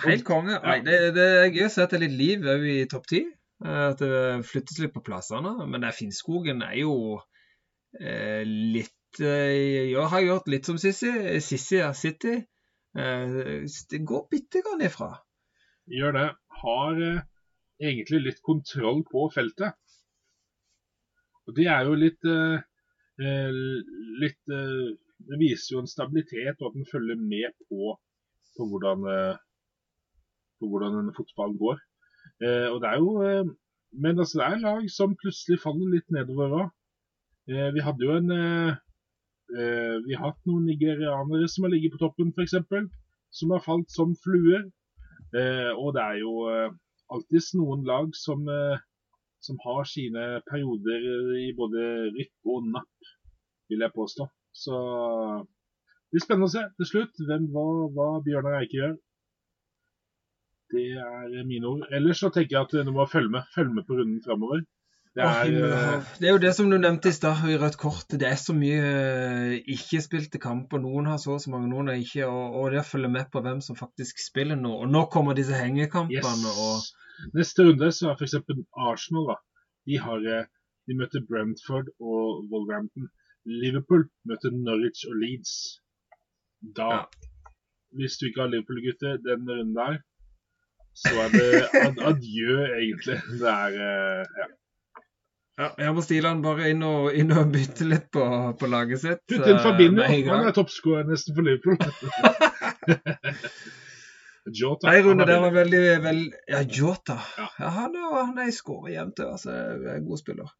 Speaker 2: helt konge. Nei, det, det er gøy å se at det er litt liv òg i topp ti. Eh, At det flyttes litt på plassene. Men det Finnskogen er jo eh, litt eh, Jeg har gjort litt som Sissi. Sissi er City. Eh, det går bitte grann ifra.
Speaker 3: Gjør det. Har eh, egentlig litt kontroll på feltet. Og det er jo litt eh, eh, litt eh, Det viser jo en stabilitet, og at en følger med på, på hvordan eh, på hvordan fotballen går. Eh, og det er jo eh, Men altså, det er lag som plutselig faller litt nedover òg. Eh, vi hadde jo en eh, eh, Vi har hatt noen nigerianere som har ligget på toppen, f.eks. Som har falt som fluer. Eh, og det er jo eh, alltids noen lag som, som har sine perioder i både rykk og napp, vil jeg påstå. Så det blir spennende å se til slutt hvem, hva, hva Bjørnar Eike gjør. Det er mine ord. Ellers så tenker jeg at du må følge med, følge med på runden framover. Det er eh,
Speaker 2: hav. det er jo det som du nevnte i stad, i rødt kort. Det er så mye eh, ikke-spilte kamper. Noen har så og så mange, noen har ikke. Og, og det følge med på hvem som faktisk spiller nå. Og nå kommer disse hengekampene. og
Speaker 3: Neste runde så er f.eks. Arsenal. da. De, har, eh, de møter Brentford og Wolverhampton. Liverpool møter Norwich og Leeds. Da,
Speaker 2: Ja.
Speaker 3: hvis du ikke har Liverpool-gutter den runden der, så er det ad adjø, egentlig. Det er eh, ja.
Speaker 2: Ja, jeg må Stiland bare inn og, inn og bytte litt på, på laget sitt.
Speaker 3: Putte inn
Speaker 2: eh,
Speaker 3: Fabinho. Han er toppskårer nesten for Liverpool. Jota.
Speaker 2: Nei, Rune,
Speaker 3: han
Speaker 2: det var veldig, veldig Ja, Jota.
Speaker 3: Ja.
Speaker 2: Ja. han, er, han er i skåret jevnt, altså. God spiller.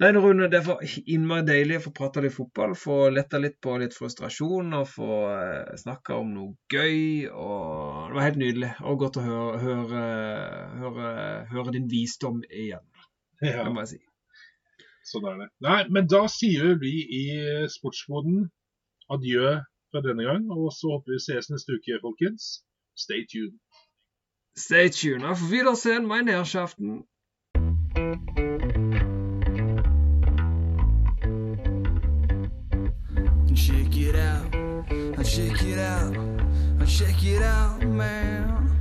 Speaker 2: Nei, Rune, det var innmari deilig å få prata litt fotball. Få letta litt på litt frustrasjon og få eh, snakka om noe gøy. og Det var helt nydelig og godt å høre, høre, høre, høre din visdom igjen.
Speaker 3: ja.
Speaker 2: Det må jeg si.
Speaker 3: Sånn er det. Nei, men da sier vi i Sportsboden adjø fra denne gang. Og så håper vi ses neste uke, folkens. Stay tuned.
Speaker 2: Stay tuned. Auf Wiedersehen, meine Herrschaften.
Speaker 4: Check it out, check it out, check it out, man.